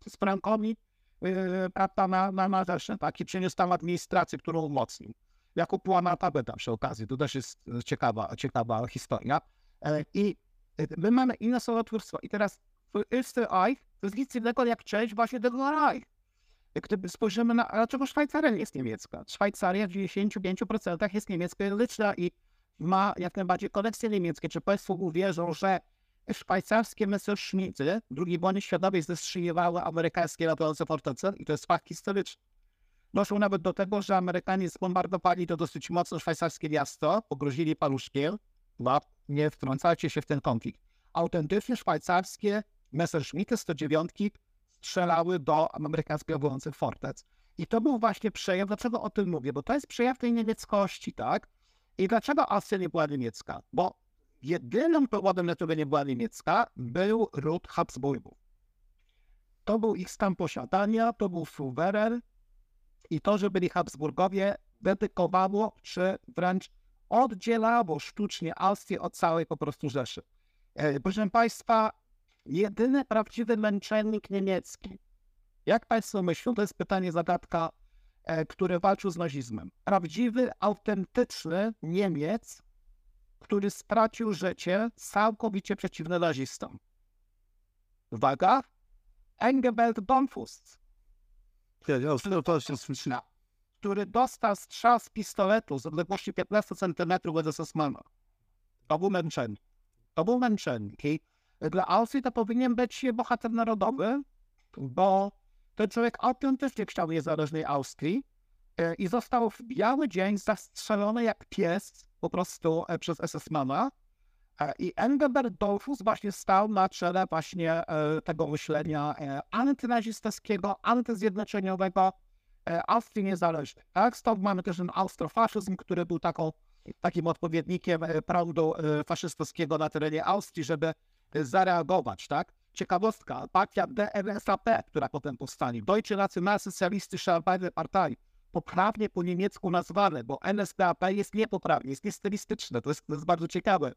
z Frankami e, prawda, na, na, na Rzeszę, tak? I przyniósł tam administrację, którą umocnił. Jako Puana Tabeta przy okazji, to też jest ciekawa, ciekawa historia. E, I my mamy inne słowotwórstwo. I teraz Österreich to jest nic innego jak część właśnie tego Reich. Gdyby spojrzymy na, dlaczego Szwajcaria jest niemiecka? Szwajcaria w 95% jest niemieckojęzyczna i ma jak najbardziej koneksje niemieckie. Czy Państwo uwierzą, że szwajcarskie Messerschmitty II wojny światowej zestrzeliwały amerykańskie latające fortece? I to jest fakt historyczny. Doszło nawet do tego, że Amerykanie zbombardowali to dosyć mocno szwajcarskie miasto, pogrozili paluszkiem, nie wtrącajcie się w ten konflikt. Autentycznie szwajcarskie Messerschmitty 109 strzelały do amerykańskich obowiązujących fortec. I to był właśnie przejaw, dlaczego o tym mówię, bo to jest przejaw tej niemieckości, tak? I dlaczego Austria nie była niemiecka? Bo jedynym powodem, dla którego nie była niemiecka, był ród Habsburgów. To był ich stan posiadania, to był suweren i to, że byli Habsburgowie, dedykowało, czy wręcz oddzielało sztucznie Austrię od całej po prostu Rzeszy. E, Proszę Państwa, jedyny prawdziwy męczennik niemiecki, jak Państwo myślą, to jest pytanie, zagadka, e, który walczył z nazizmem. Prawdziwy, autentyczny Niemiec, który stracił życie całkowicie przeciwny nazistom. Uwaga, Engelbert Dollfuss, Ja, ja, się słyszy. który dostał strzał z pistoletu z odległości 15 cm od Osmana. To był męczennik. To był męczennik. Dla Austrii to powinien być bohater narodowy, bo ten człowiek autentycznie chciał niezależnej Austrii e, i został w biały dzień zastrzelony jak pies po prostu e, przez SS-mana. E, I Engelbert Dollfuss właśnie stał na czele właśnie tego myślenia antynazistowskiego, antyzjednoczeniowego Austrii niezależnej. Tak? Stąd mamy też ten austrofaszyzm, który był taką, takim odpowiednikiem prądu faszystowskiego na terenie Austrii, żeby zareagować. Tak? Ciekawostka, partia DNSAP, która potem powstanie, Deutsche Nationalsozialistische Partei, poprawnie po niemiecku nazwane, bo NSDAP jest niepoprawnie, jest niestylistyczne, to jest, to jest bardzo ciekawe.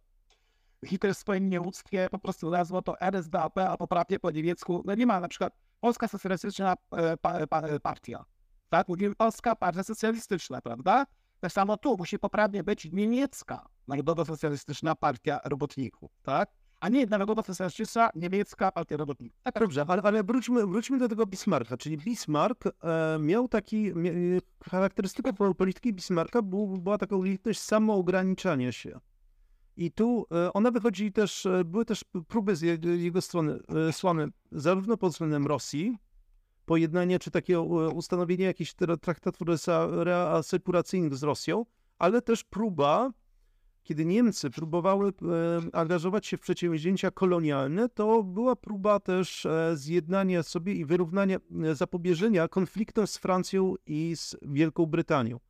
Hitler w swoim nieuctwie po prostu nazwał to NSDAP, a poprawnie po niemiecku, no nie ma na przykład Polska Socjalistyczna e, pa, e, Partia, tak? Mówimy Polska Partia Socjalistyczna, prawda? Tak samo tu musi poprawnie być niemiecka Narodowo-Socjalistyczna Partia Robotników, tak? A nie narodowa socjalistyczna niemiecka partia robotnicza. Tak, Dobrze, ale, ale wróćmy, wróćmy do tego Bismarcka, czyli Bismarck e, miał taki, mia, charakterystyką polityki Bismarcka był, była taka umiejętność samoograniczania się. I tu e, ona wychodzi też, e, były też próby z jego, jego strony, e, słane, zarówno pod względem Rosji, pojednanie czy takie ustanowienie jakichś traktatów reasekuracyjnych z Rosją, ale też próba kiedy Niemcy próbowały e, angażować się w przedsięwzięcia kolonialne, to była próba też e, zjednania sobie i wyrównania, e, zapobieżenia konfliktom z Francją i z Wielką Brytanią.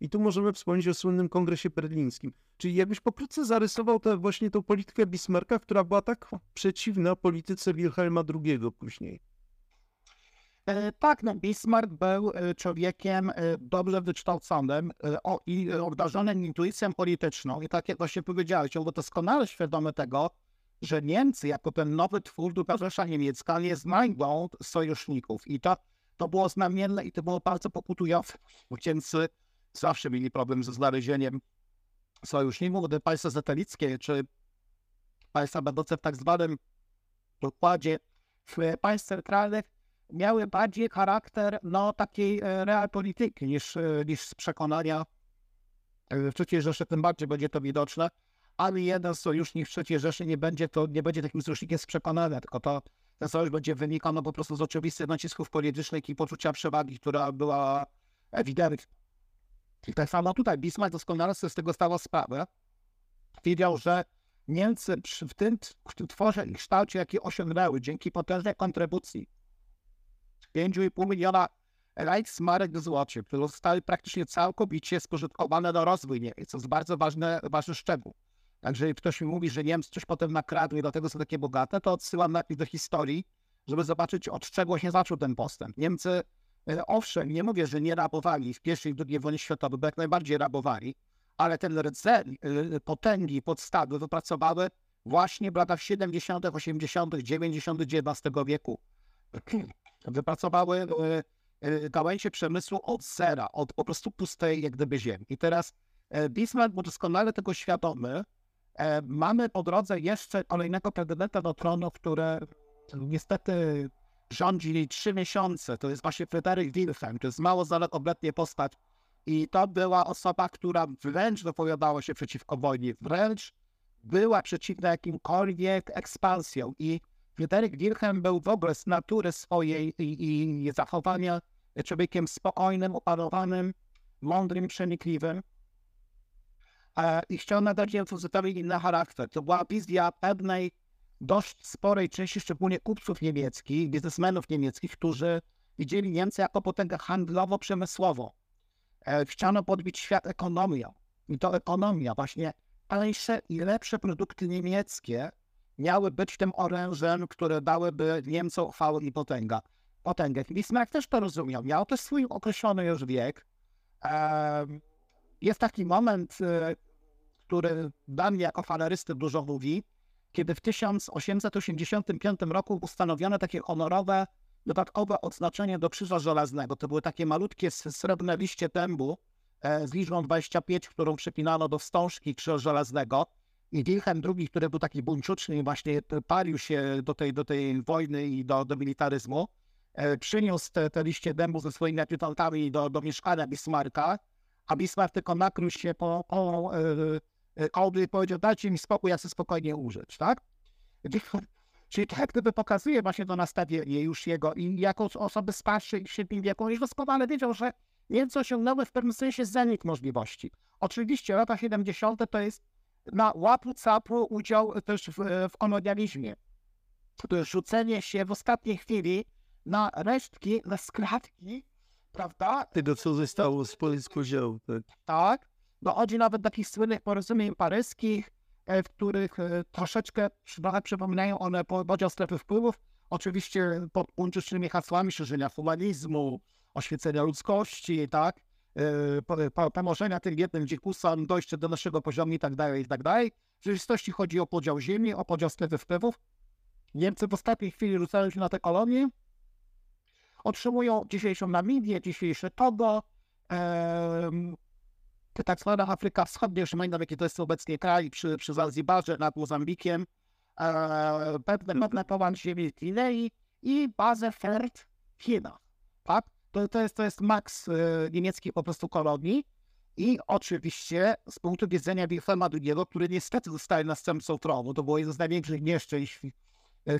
I tu możemy wspomnieć o słynnym kongresie berlińskim. Czyli jakbyś pokrótce zarysował tę właśnie tą politykę Bismarcka, która była tak przeciwna polityce Wilhelma II później. E, tak, no Bismarck był e, człowiekiem e, dobrze wykształconym i obdarzonym intuicją polityczną. I tak jak właśnie powiedziałeś, on był doskonale świadomy tego, że Niemcy jako ten nowy twór Druga Rzesza Niemiecka nie znajdą sojuszników. I to, to było znamienne i to było bardzo pokutujące. Niemcy zawsze mieli problem ze znalezieniem sojuszników, gdy państwa satelickie czy państwa będące w tak zwanym układzie państw centralnych miały bardziej charakter no, takiej e, realpolityki niż, e, niż z przekonania. E, w III Rzeszy tym bardziej będzie to widoczne. Ani jeden sojusznik w III Rzeszy nie będzie, to, nie będzie takim sojusznikiem z przekonania, tylko to ten sojusz będzie wynikał no, po prostu z oczywistych nacisków politycznych i poczucia przewagi, która była ewidentna. I tak samo tutaj Bismarck doskonale sobie z tego stało sprawę. Wiedział, że Niemcy w tym tworze i kształcie, jaki osiągnęły dzięki potężnej kontrybucji 5,5 miliona Reichsmarek złocie, które zostały praktycznie całkowicie spożytkowane na rozwój Niemiec, co jest bardzo ważny, ważny szczegół. Także jeżeli ktoś mi mówi, że Niemcy coś potem nakradły i dlatego są takie bogate, to odsyłam najpierw do historii, żeby zobaczyć, od czego się zaczął ten postęp. Niemcy, e, owszem, nie mówię, że nie rabowali w I i II wojnie światowej, bo jak najbardziej rabowali, ale ten rdzeń potęgi, podstawy wypracowały właśnie w latach 70., 80., 90. XIX wieku wypracowały e, e, gałęzie przemysłu od zera, od po prostu pustej jak gdyby ziemi. I teraz e, Bismarck był doskonale tego świadomy. Mamy po drodze jeszcze kolejnego prezydenta do tronu, który niestety rządzi trzy miesiące. To jest właśnie Fryderyk Wilhelm. To jest mało obletnie postać. I to była osoba, która wręcz wypowiadała się przeciwko wojnie, wręcz była przeciwna jakimkolwiek ekspansjom. I Fryderyk Wilhelm był w ogóle z natury swojej i, i zachowania człowiekiem spokojnym, opanowanym, mądrym, przenikliwym. E, I chciał nadać zupełnie inny charakter. To była wizja pewnej dość sporej części, szczególnie kupców niemieckich, biznesmenów niemieckich, którzy widzieli Niemcy jako potęgę handlowo-przemysłową. E, chciano podbić świat ekonomią. I to ekonomia, właśnie tańsze i lepsze produkty niemieckie miały być tym orężem, które dałyby Niemcom chwałę i potęgę. potęgę. Bismarck też to rozumiał. Miał też swój określony już wiek. Jest taki moment, e, który dla mnie jako falerysty dużo mówi, kiedy w 1885 roku ustanowiono takie honorowe, dodatkowe odznaczenie do Krzyża Żelaznego. To były takie malutkie srebrne liście dębu e, z liczbą 25, którą przypinano do wstążki Krzyża Żelaznego. I Wilhelm II, który był taki buńczuczny i właśnie palił się do tej, do tej wojny i do, do militaryzmu, e, przyniósł te, te liście dębu ze swoimi adjutantami do, do mieszkania Bismarcka, a Bismarck tylko nakrył się po, po e, e, kołdy i powiedział, dajcie mi spokój, ja chcę spokojnie użyć, tak? *laughs* Czyli to jak gdyby pokazuje właśnie to nastawienie już jego i jako osoby starszej w średnim wieku, już doskonale wiedział, że Niemcy osiągnęły w pewnym sensie zenit możliwości. Oczywiście lata 70. to jest na łapu capu udział też w, w kolonializmie. To jest rzucenie się w ostatniej chwili na resztki, na skradki, prawda? Tego, co zostało z podziału. Tak. tak. Dochodzi nawet do takich słynnych porozumień paryskich, e, w których e, troszeczkę przypominają one podział strefy wpływów, oczywiście pod łączonymi hasłami szerzenia humanizmu, oświecenia ludzkości, tak, pomożenia tym jednym dzikusom, dojście do naszego poziomu i tak dalej, i tak dalej. W rzeczywistości chodzi o podział ziemi, o podział strefy wpływów. Niemcy w ostatniej chwili rzucają się na te kolonie, otrzymują dzisiejszą Namibię, dzisiejsze Togo, em, tak zwana Afryka Wschodnia, już pamiętam jaki to jest obecnie kraj przy, przy Zanzibarze nad Mozambikiem, e, pewne, pewne połączenie ziemi Gwinei i bazę FERT w Chinach. Tak? To, to, jest, to jest maks e, niemieckich po prostu kolonii. I oczywiście z punktu widzenia Wilhelma II, który niestety zostaje następcą tronu, to było jedno z największych nieszczęść w,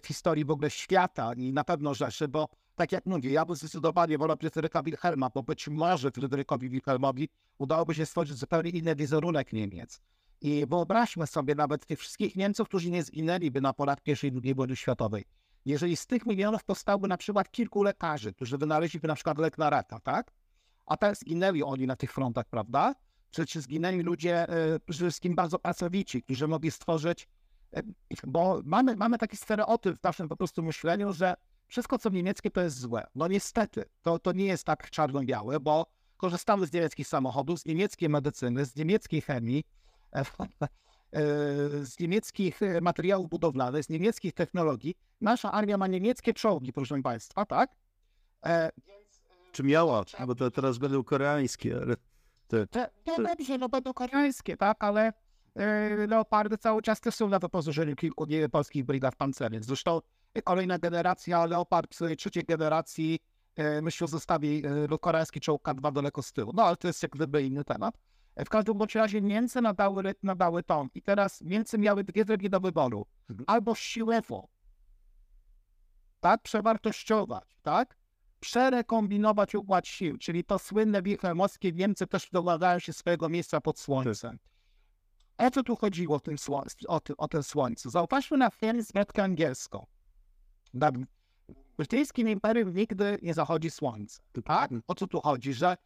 w historii w ogóle świata i na pewno Rzeszy, bo tak jak mówię, ja bym zdecydowanie wolał Fryderyka Wilhelma, bo być może Fryderykowi Wilhelmowi udałoby się stworzyć zupełnie inny wizerunek Niemiec. I wyobraźmy sobie nawet tych wszystkich Niemców, którzy nie zginęliby na porach I i II wojny światowej. Jeżeli z tych milionów powstałoby na przykład kilku lekarzy, którzy wynaleźliby na przykład lek na raka, tak? A teraz zginęli oni na tych frontach, prawda? Czy zginęli ludzie e, przede wszystkim bardzo pracowici, którzy mogli stworzyć, e, bo mamy, mamy taki stereotyp w naszym po prostu myśleniu, że wszystko co niemieckie to jest złe. No niestety, to, to nie jest tak czarno-białe, bo korzystamy z niemieckich samochodów, z niemieckiej medycyny, z niemieckiej chemii, e, *laughs* z niemieckich materiałów budowlanych, z niemieckich technologii. Nasza armia ma niemieckie czołgi, proszę Państwa, tak? E, Czy miała? Bo to teraz będą koreańskie, ale... Te, te, to dobrze, no będą koreańskie, tak, ale e, leopardy cały czas też są na wyposażeniu kilku polskich brigad pancernych. Zresztą Kolejna generacja Leopard trzeciej generacji, e, myślę, zostawi e, koreański czołg K2 daleko z tyłu. No ale to jest jak gdyby inny temat. W każdym bądź razie Niemcy nadały nadały ton. I teraz Niemcy miały dwie drogi do wyboru. Mhm. Albo siłowo, tak, przewartościować, tak, przerekombinować układ sił, czyli to słynne wilhelmowskie Niemcy też domagają się swojego miejsca pod słońcem. O co tu chodziło w tym słońcu, o, tym, o tym słońcu? Zauważmy na film zwrotkę angielską na brytyjskim imperium nigdy nie zachodzi słońce. Tak? O co tu chodzi? Że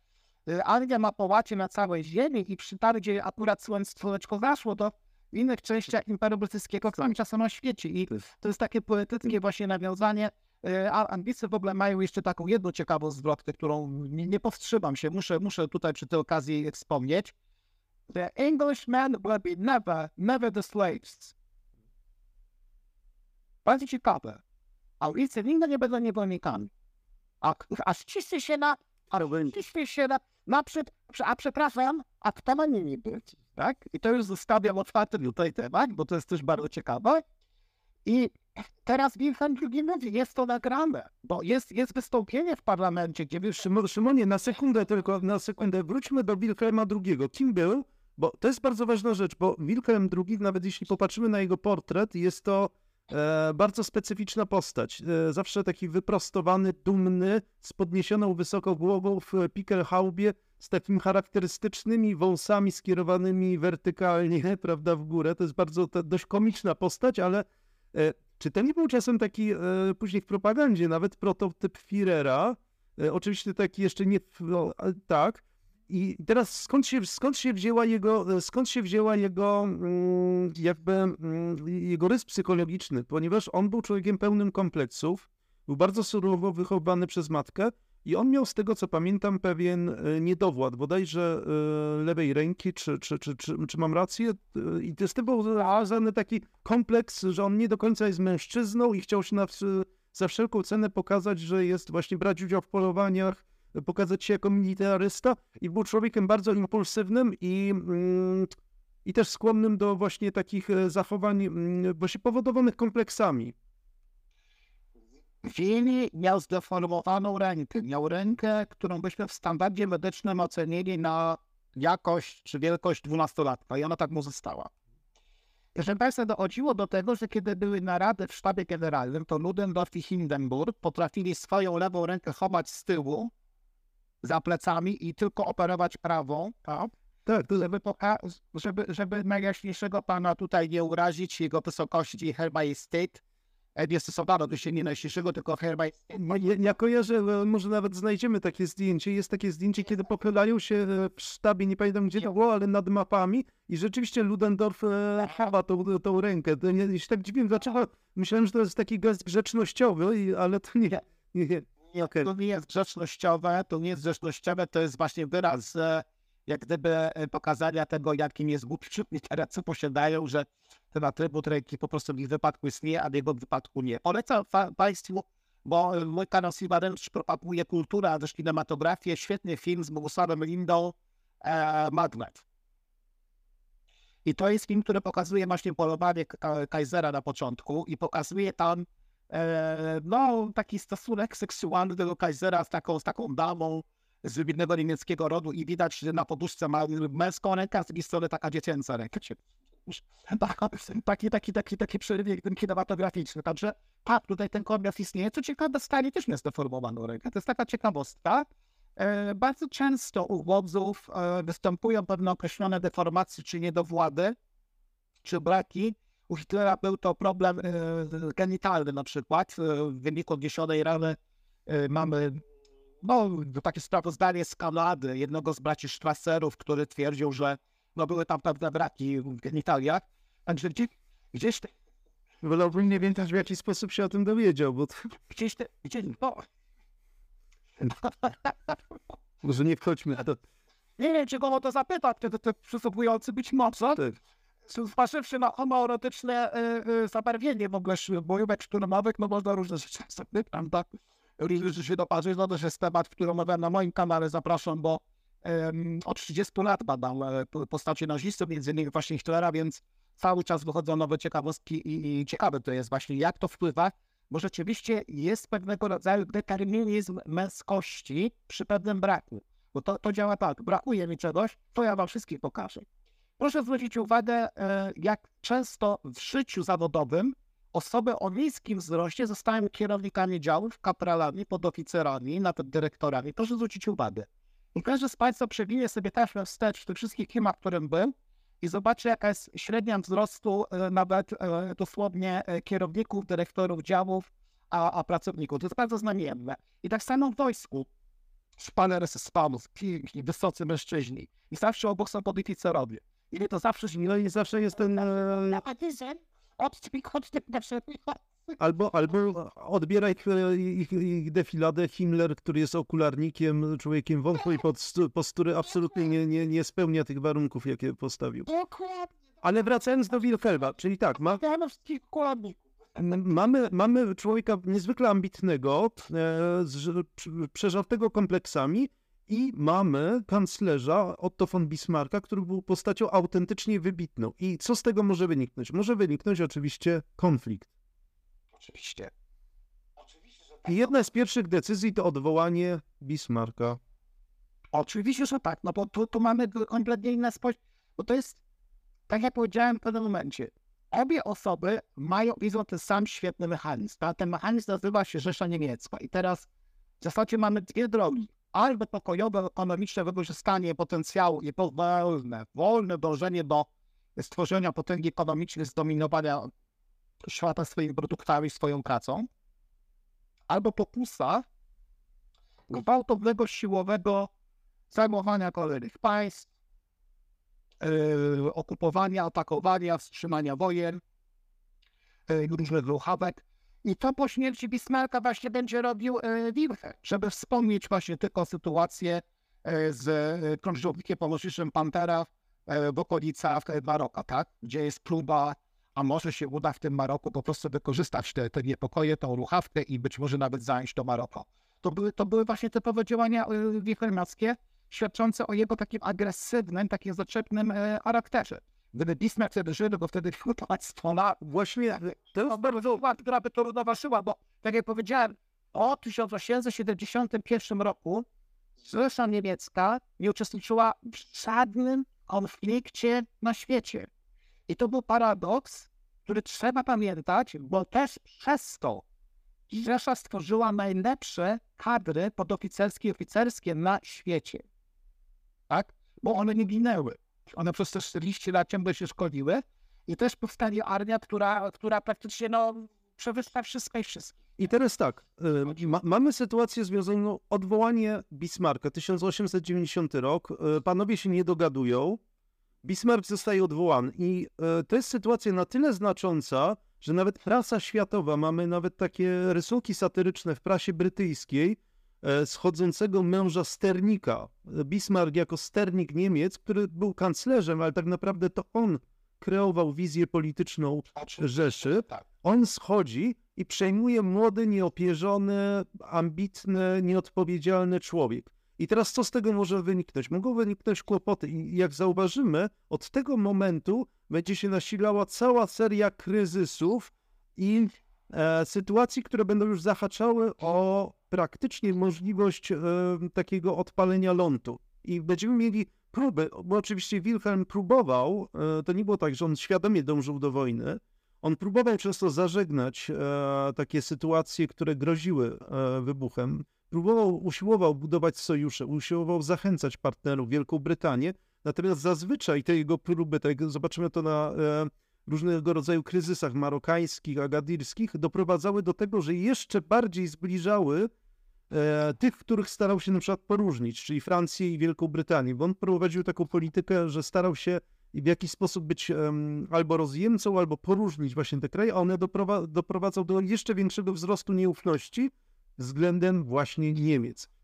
Anglia ma połacie na całej ziemi i przy tam, gdzie akurat słoneczko zaszło, to w innych częściach Imperium Brytyjskiego cały czasem na świecie. I to jest takie poetyckie właśnie nawiązanie. Y, a Anglicy w ogóle mają jeszcze taką jedną ciekawą zwrotkę, którą nie, nie powstrzymam się, muszę, muszę tutaj przy tej okazji wspomnieć. The Englishmen will be never, never the slaves. Bardzo ciekawe a ulice nigdy nie będą niewolnikami. A, a się na, a się na, na przed, a przepraszam, a kto ma nimi być, tak? I to już zostawiam otwarty tutaj temat, bo to jest też bardzo ciekawe. I teraz Wilhelm II mówi, jest to nagrane, bo jest, jest wystąpienie w parlamencie, gdzie... Wy... Szymonie, na sekundę tylko, na sekundę, wróćmy do Wilhelma II. Kim był? Bo to jest bardzo ważna rzecz, bo Wilhelm II, nawet jeśli popatrzymy na jego portret, jest to bardzo specyficzna postać. E, zawsze taki wyprostowany, dumny, z podniesioną wysoko głową w pickelhaubie, z takimi charakterystycznymi wąsami skierowanymi wertykalnie, *laughs* prawda, w górę. To jest bardzo to dość komiczna postać, ale e, czy to nie był czasem taki później w propagandzie nawet prototyp Führera? Oczywiście taki jeszcze nie, no, tak, i teraz skąd się, skąd się wzięła jego, skąd się wzięła jego mm, jakby mm, jego rys psychologiczny, ponieważ on był człowiekiem pełnym kompleksów, był bardzo surowo wychowany przez matkę i on miał z tego, co pamiętam, pewien e, niedowład, bodajże e, lewej ręki, czy, czy, czy, czy, czy mam rację? E, I z tym był związany taki kompleks, że on nie do końca jest mężczyzną i chciał się na, za wszelką cenę pokazać, że jest właśnie brać udział w polowaniach, pokazać się jako militarysta i był człowiekiem bardzo impulsywnym i, mm, i też skłonnym do właśnie takich e, zachowań mm, właśnie powodowanych kompleksami. Willi miał zdeformowaną rękę. Miał rękę, którą byśmy w standardzie medycznym ocenili na jakość czy wielkość dwunastolatka i ona tak mu została. Proszę Państwa, dochodziło do tego, że kiedy były narady w sztabie generalnym, to Ludendorff i Hindenburg potrafili swoją lewą rękę chować z tyłu, za plecami i tylko operować prawą, tak? Tak, to żeby, poka- żeby, żeby najjaśniejszego pana tutaj nie urazić, jego wysokości Her Majestate, nie stosowano do się nie najjaśniejszego, tylko Her Majestate. No, ja, ja kojarzę, e, może nawet znajdziemy takie zdjęcie. Jest takie zdjęcie, kiedy pochylają się e, w sztabie, nie pamiętam gdzie to było, ale nad mapami i rzeczywiście Ludendorff e, chowa tą, tą rękę. Ja się tak dziwię, dlaczego myślałem, że to jest taki gest grzecznościowy, ale to nie. nie, nie. Okej. To nie jest grzecznościowe, to nie jest grzecznościowe, to jest właśnie wyraz jak gdyby e, pokazania tego, jakim jest głupi co posiadają, że ten atrybut ręki po prostu w ich wypadku istnieje, a w jego wypadku nie. Polecam Państwu, bo e, mój kanał Silverwatch propaguje kulturę, a też kinematografię. Świetny film z Bogusławem Lindą, e, Magnet. I to jest film, który pokazuje właśnie polowanie Kaisera na początku i pokazuje tam no, taki stosunek seksualny tego Kaisera z taką, z taką damą z wybitnego niemieckiego rodu i widać, że na poduszce ma męską rękę, a z drugiej strony taka dziecięca ręka. Taka- Taki, taki, taki, taki przerywiek ten kinematograficzny. Także tak, tutaj ten komiat istnieje. Co ciekawe, Stali też miał zdeformowaną rękę. To jest taka ciekawostka. E, bardzo często u chłopców e, występują pewne określone deformacje, czy niedowłady, czy braki. U Hitlera był to problem e, genitalny na przykład. E, w wyniku odniesionej rany e, mamy no, takie sprawozdanie z Kanady, jednego z braci Strasserów, który twierdził, że no, były tam pewne braki w genitaliach. Także gdzieś, gdzieś, te, Wolałbym nie wiedzieć, w jaki sposób się o tym dowiedział, bo to, gdzieś, te, gdzieś no, może nie wchodźmy w to. nie wiem, czego o to zapytać, te, te, te przysługujący być może. Tak. Zważywszy na homoerotyczne y, y, zabarwienie w ogóle bojówek szturmowych, no można różne rzeczy sobie, prawda, różne rzeczy dopatrzyć. No to jest temat, który omawiam na moim kanale, zapraszam, bo em, od 30 lat badam e, postacie nazistów, między innymi właśnie Hitlera, więc cały czas wychodzą nowe ciekawostki i, i ciekawe to jest właśnie, jak to wpływa, bo rzeczywiście jest pewnego rodzaju determinizm męskości przy pewnym braku. Bo to, to działa tak, brakuje mi czegoś, to ja wam wszystkich pokażę. Proszę zwrócić uwagę, e, jak często w życiu zawodowym osoby o niskim wzroście zostają kierownikami działów, kapralami, podoficerami, nawet dyrektorami. Proszę zwrócić uwagę. I każdy z Państwa przewinie sobie taśmę wstecz w tych wszystkich filmach, w którym był i zobaczy, jaka jest średnia wzrostu e, nawet e, dosłownie kierowników, dyrektorów działów, a, a pracowników. To jest bardzo znamienne. I tak samo w wojsku. Szpaner z spanów, piękni, wysocy mężczyźni. I zawsze obok są podoficerowie. I to zawsze No i zawsze jest ten... e, Albo, albo odbieraj e, ich, ich defiladę Himmler, który jest okularnikiem, człowiekiem wątłej postu- postury, absolutnie nie, nie, nie spełnia tych warunków, jakie postawił. Ale wracając do Wilhelma, czyli tak, ma, mamy, mamy człowieka niezwykle ambitnego, e, przeżartego kompleksami i mamy kanclerza Otto von Bismarcka, który był postacią autentycznie wybitną. I co z tego może wyniknąć? Może wyniknąć oczywiście konflikt. Oczywiście. I jedna z pierwszych decyzji to odwołanie Bismarcka. Oczywiście, że tak, no bo tu, tu mamy kompletnie inne spojrzenie, bo to jest, tak jak powiedziałem w pewnym momencie, obie osoby mają, widzą ten sam świetny mechanizm, a ten mechanizm nazywa się Rzesza Niemiecka i teraz w zasadzie mamy dwie drogi, albo pokojowe, ekonomiczne wykorzystanie potencjału i wolne, wolne dążenie do stworzenia potęgi ekonomicznej, zdominowania świata swoimi produktami, swoją pracą, albo pokusa gwałtownego, siłowego zajmowania kolejnych państw, yy, okupowania, atakowania, wstrzymania wojen, yy, różnych ruchawek. I to po śmierci Bismarcka właśnie będzie robił yy, Wilhelm, żeby wspomnieć właśnie tylko sytuację yy, z yy, krążownikiem pomocniczym Pantera w okolicach Maroka, tak? Gdzie jest próba, a może się uda w tym Maroku po prostu wykorzystać te, te niepokoje, tą ruchawkę i być może nawet zająć to Maroko. To były, to były właśnie typowe działania wilhelmowskie, świadczące o jego takim agresywnym, takim zaczepnym e, charakterze. Gdyby Bismarck wtedy żył, bo wtedy *laughs* państwo. Właśnie To jest bardzo ład, która by to równoważyła, bo tak jak powiedziałem, o 1871 roku Rzesza Niemiecka nie uczestniczyła w żadnym konflikcie na świecie. I to był paradoks, który trzeba pamiętać, bo też przez to Rzesza stworzyła najlepsze kadry podoficerskie i oficerskie na świecie. Tak? Bo one nie ginęły. One przez te 40 lat ciągle się szkoliły i też powstanie armia, która, która praktycznie no, przewyższa wszystko i wszystkich. I teraz tak, y, ma, mamy sytuację związaną odwołanie Bismarcka, 1890 rok, y, panowie się nie dogadują, Bismarck zostaje odwołany i y, to jest sytuacja na tyle znacząca, że nawet prasa światowa, mamy nawet takie rysunki satyryczne w prasie brytyjskiej, schodzącego męża sternika. Bismarck jako sternik Niemiec, który był kanclerzem, ale tak naprawdę to on kreował wizję polityczną Rzeszy. Tak. On schodzi i przejmuje młody, nieopierzony, ambitny, nieodpowiedzialny człowiek. I teraz co z tego może wyniknąć? Mogą wyniknąć kłopoty. I jak zauważymy, od tego momentu będzie się nasilała cała seria kryzysów i e, sytuacji, które będą już zahaczały o praktycznie możliwość e, takiego odpalenia lądu. I będziemy mieli próby, bo oczywiście Wilhelm próbował, e, to nie było tak, że on świadomie dążył do wojny, on próbował często zażegnać e, takie sytuacje, które groziły e, wybuchem. Próbował, usiłował budować sojusze, usiłował zachęcać partnerów, Wielką Brytanię, natomiast zazwyczaj te jego próby, tak zobaczymy to na e, różnego rodzaju kryzysach marokańskich, agadirskich, doprowadzały do tego, że jeszcze bardziej zbliżały e, tych, których starał się na przykład poróżnić, czyli Francję i Wielką Brytanię, bo on prowadził taką politykę, że starał się w jakiś sposób być um, albo rozjemcą, albo poróżnić właśnie te kraje, a one doprowa doprowadzą do jeszcze większego wzrostu nieufności względem właśnie Niemiec.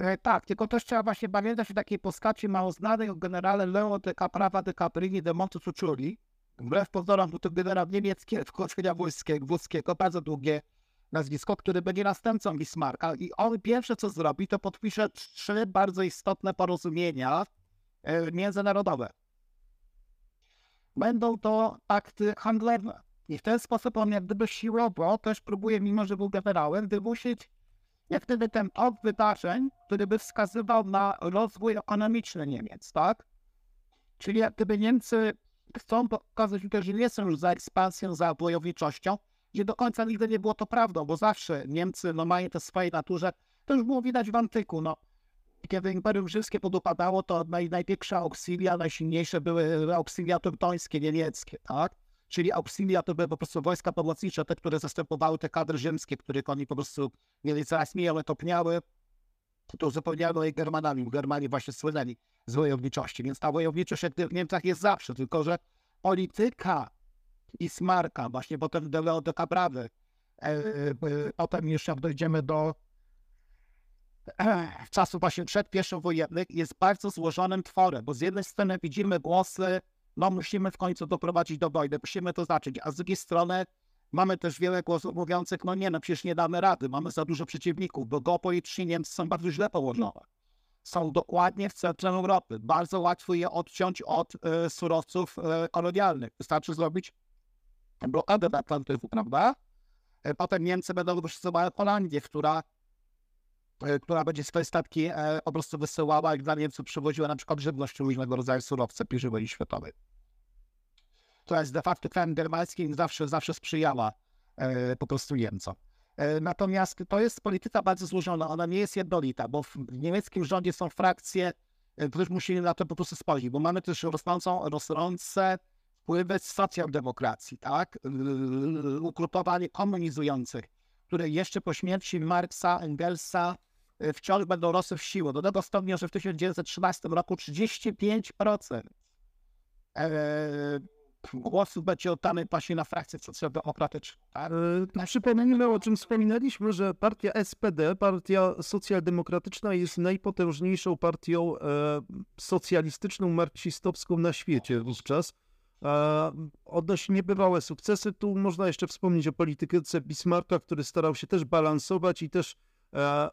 E, tak, tylko też trzeba właśnie pamiętać o takiej postaci mało znanej, o generale Leo de Caprava de Caprini de Montecuccoli. Wbrew pozorom był to generał niemiecki wkroczenia wojskiego, bardzo długie nazwisko, który będzie następcą Bismarcka i on pierwsze co zrobi, to podpisze trzy bardzo istotne porozumienia e, międzynarodowe. Będą to akty handlowe. I w ten sposób on jak gdyby siłowo też próbuje, mimo że był generałem, wymusić jak gdyby ten od wydarzeń, który by wskazywał na rozwój ekonomiczny Niemiec, tak? Czyli jak gdyby Niemcy chcą pokazać, że nie są już za ekspansją, za wojowniczością, gdzie do końca nigdy nie było to prawdą, bo zawsze Niemcy no, mają te swojej naturze, to już było widać w antyku, no. Kiedy Imperium Rzymskie podupadało, to naj, największe auxilia, najsilniejsze były auxilia teutońskie, niemieckie, tak? Czyli auxilia to były po prostu wojska pomocnicze, te, które zastępowały te kadry ziemskie, których oni po prostu mieli coraz mniej, ale topniały, to uzupełniano je Germanami. Germani właśnie słynęli z wojowniczości, więc ta wojowniczość w Niemcach jest zawsze, tylko że polityka i smarka, właśnie potem do Leo de Cabrawy, e, e, potem jeszcze dojdziemy do e, *clears throat* czasów właśnie przed pierwszą wojennych, jest bardzo złożonym tworem, bo z jednej strony widzimy głosy no musimy w końcu doprowadzić do wojny, musimy to zacząć, a z drugiej strony mamy też wiele głosów mówiących, no nie, no przecież nie damy rady, mamy za dużo przeciwników, bo geopolitycznie Niemcy są bardzo źle położone. Są dokładnie w centrum Europy. Bardzo łatwo je odciąć od y, surowców y, kolonialnych. Wystarczy zrobić blokadę na Atlantyku, prawda? Y, potem Niemcy będą wykorzystywały Holandię, która, która będzie swoje statki po prostu wysyłała i dla Niemców przywoziła na przykład żywność różnego rodzaju surowce pierwszej światowej która jest de facto krajem germańskim, zawsze, zawsze sprzyjała e, po prostu Niemcom. E, natomiast to jest polityka bardzo złożona, ona nie jest jednolita, bo w niemieckim rządzie są frakcje, e, które musimy na to po prostu spojrzeć, bo mamy też rosnącą, rosnące wpływy socjaldemokracji, tak? Ugrupowanie komunizujących, które jeszcze po śmierci Marksa, Engelsa wciąż będą rosły w siłę. Do tego stopnia, że w 1913 roku 35% głosów będzie oddany właśnie na frakcję socjaldemokratyczną. Tak? E, przypomnijmy, o czym wspominaliśmy, że partia SPD, partia socjaldemokratyczna jest najpotężniejszą partią e, socjalistyczną, marksistowską na świecie wówczas. E, odnosi niebywałe sukcesy. Tu można jeszcze wspomnieć o polityce Bismarcka, który starał się też balansować i też e,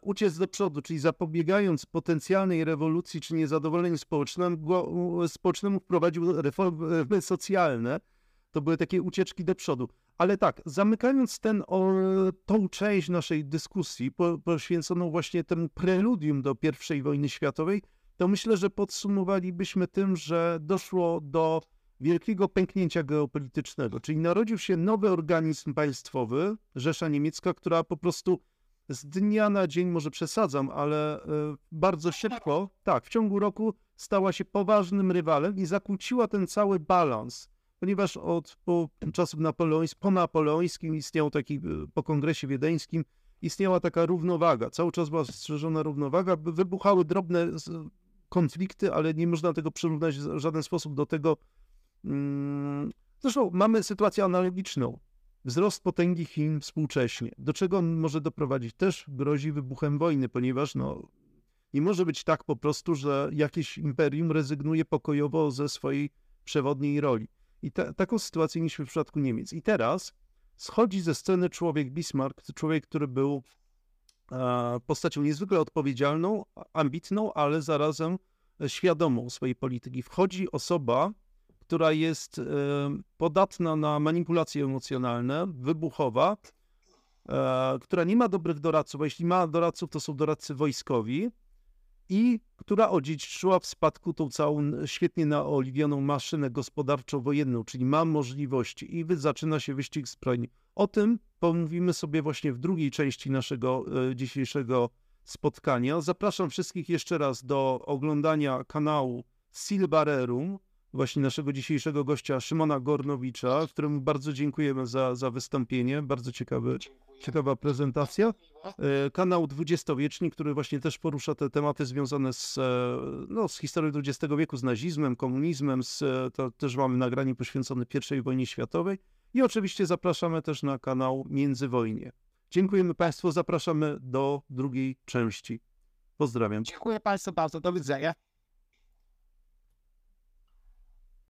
uciec do przodu, czyli zapobiegając potencjalnej rewolucji czy niezadowoleniu społecznemu, wprowadził reformy socjalne. To były takie ucieczki do przodu. Ale tak, zamykając ten, o, tą część naszej dyskusji po, poświęconą właśnie temu preludium do I wojny światowej, to myślę, że podsumowalibyśmy tym, że doszło do wielkiego pęknięcia geopolitycznego, czyli narodził się nowy organizm państwowy, Rzesza Niemiecka, która po prostu z dnia na dzień, może przesadzam, ale e, bardzo szybko, tak, w ciągu roku stała się poważnym rywalem i zakłóciła ten cały balans, ponieważ od po czasów napoleońskich, po napoleońskim istniał taki, e, po kongresie wiedeńskim, istniała taka równowaga, cały czas była strzeżona równowaga, wybuchały drobne konflikty, ale nie można tego przyrównać w żaden sposób do tego. mm, Zresztą mamy sytuację analogiczną. Wzrost potęgi Chin współcześnie. Do czego on może doprowadzić? Też grozi wybuchem wojny, ponieważ no, nie może być tak po prostu, że jakieś imperium rezygnuje pokojowo ze swojej przewodniej roli. I ta, taką sytuację mieliśmy w przypadku Niemiec. I teraz schodzi ze sceny człowiek Bismarck, człowiek, który był e, postacią niezwykle odpowiedzialną, ambitną, ale zarazem e, świadomą swojej polityki. Wchodzi osoba, która jest e, podatna na manipulacje emocjonalne, wybuchowa, e, która nie ma dobrych doradców, a jeśli ma doradców, to są doradcy wojskowi i która odziedziczyła w spadku tą całą świetnie naoliwioną maszynę gospodarczo-wojenną, czyli ma możliwości i zaczyna się wyścig zbrojny. O tym pomówimy sobie właśnie w drugiej części naszego e, dzisiejszego spotkania. Zapraszam wszystkich jeszcze raz do oglądania kanału Silbarerum, właśnie naszego dzisiejszego gościa Szymona Gornowicza, któremu bardzo dziękujemy za, za wystąpienie. Bardzo ciekawy, ciekawa prezentacja. E, Kanał Dwudziestowieczni, który właśnie też porusza te tematy związane z, e, no, z historią XX wieku, z nazizmem, komunizmem. Z, e, to też mamy nagranie poświęcone I wojnie światowej. I oczywiście zapraszamy też na kanał Międzywojnie. Dziękujemy Państwu, zapraszamy do drugiej części. Pozdrawiam. Dziękuję Państwu bardzo. Do widzenia.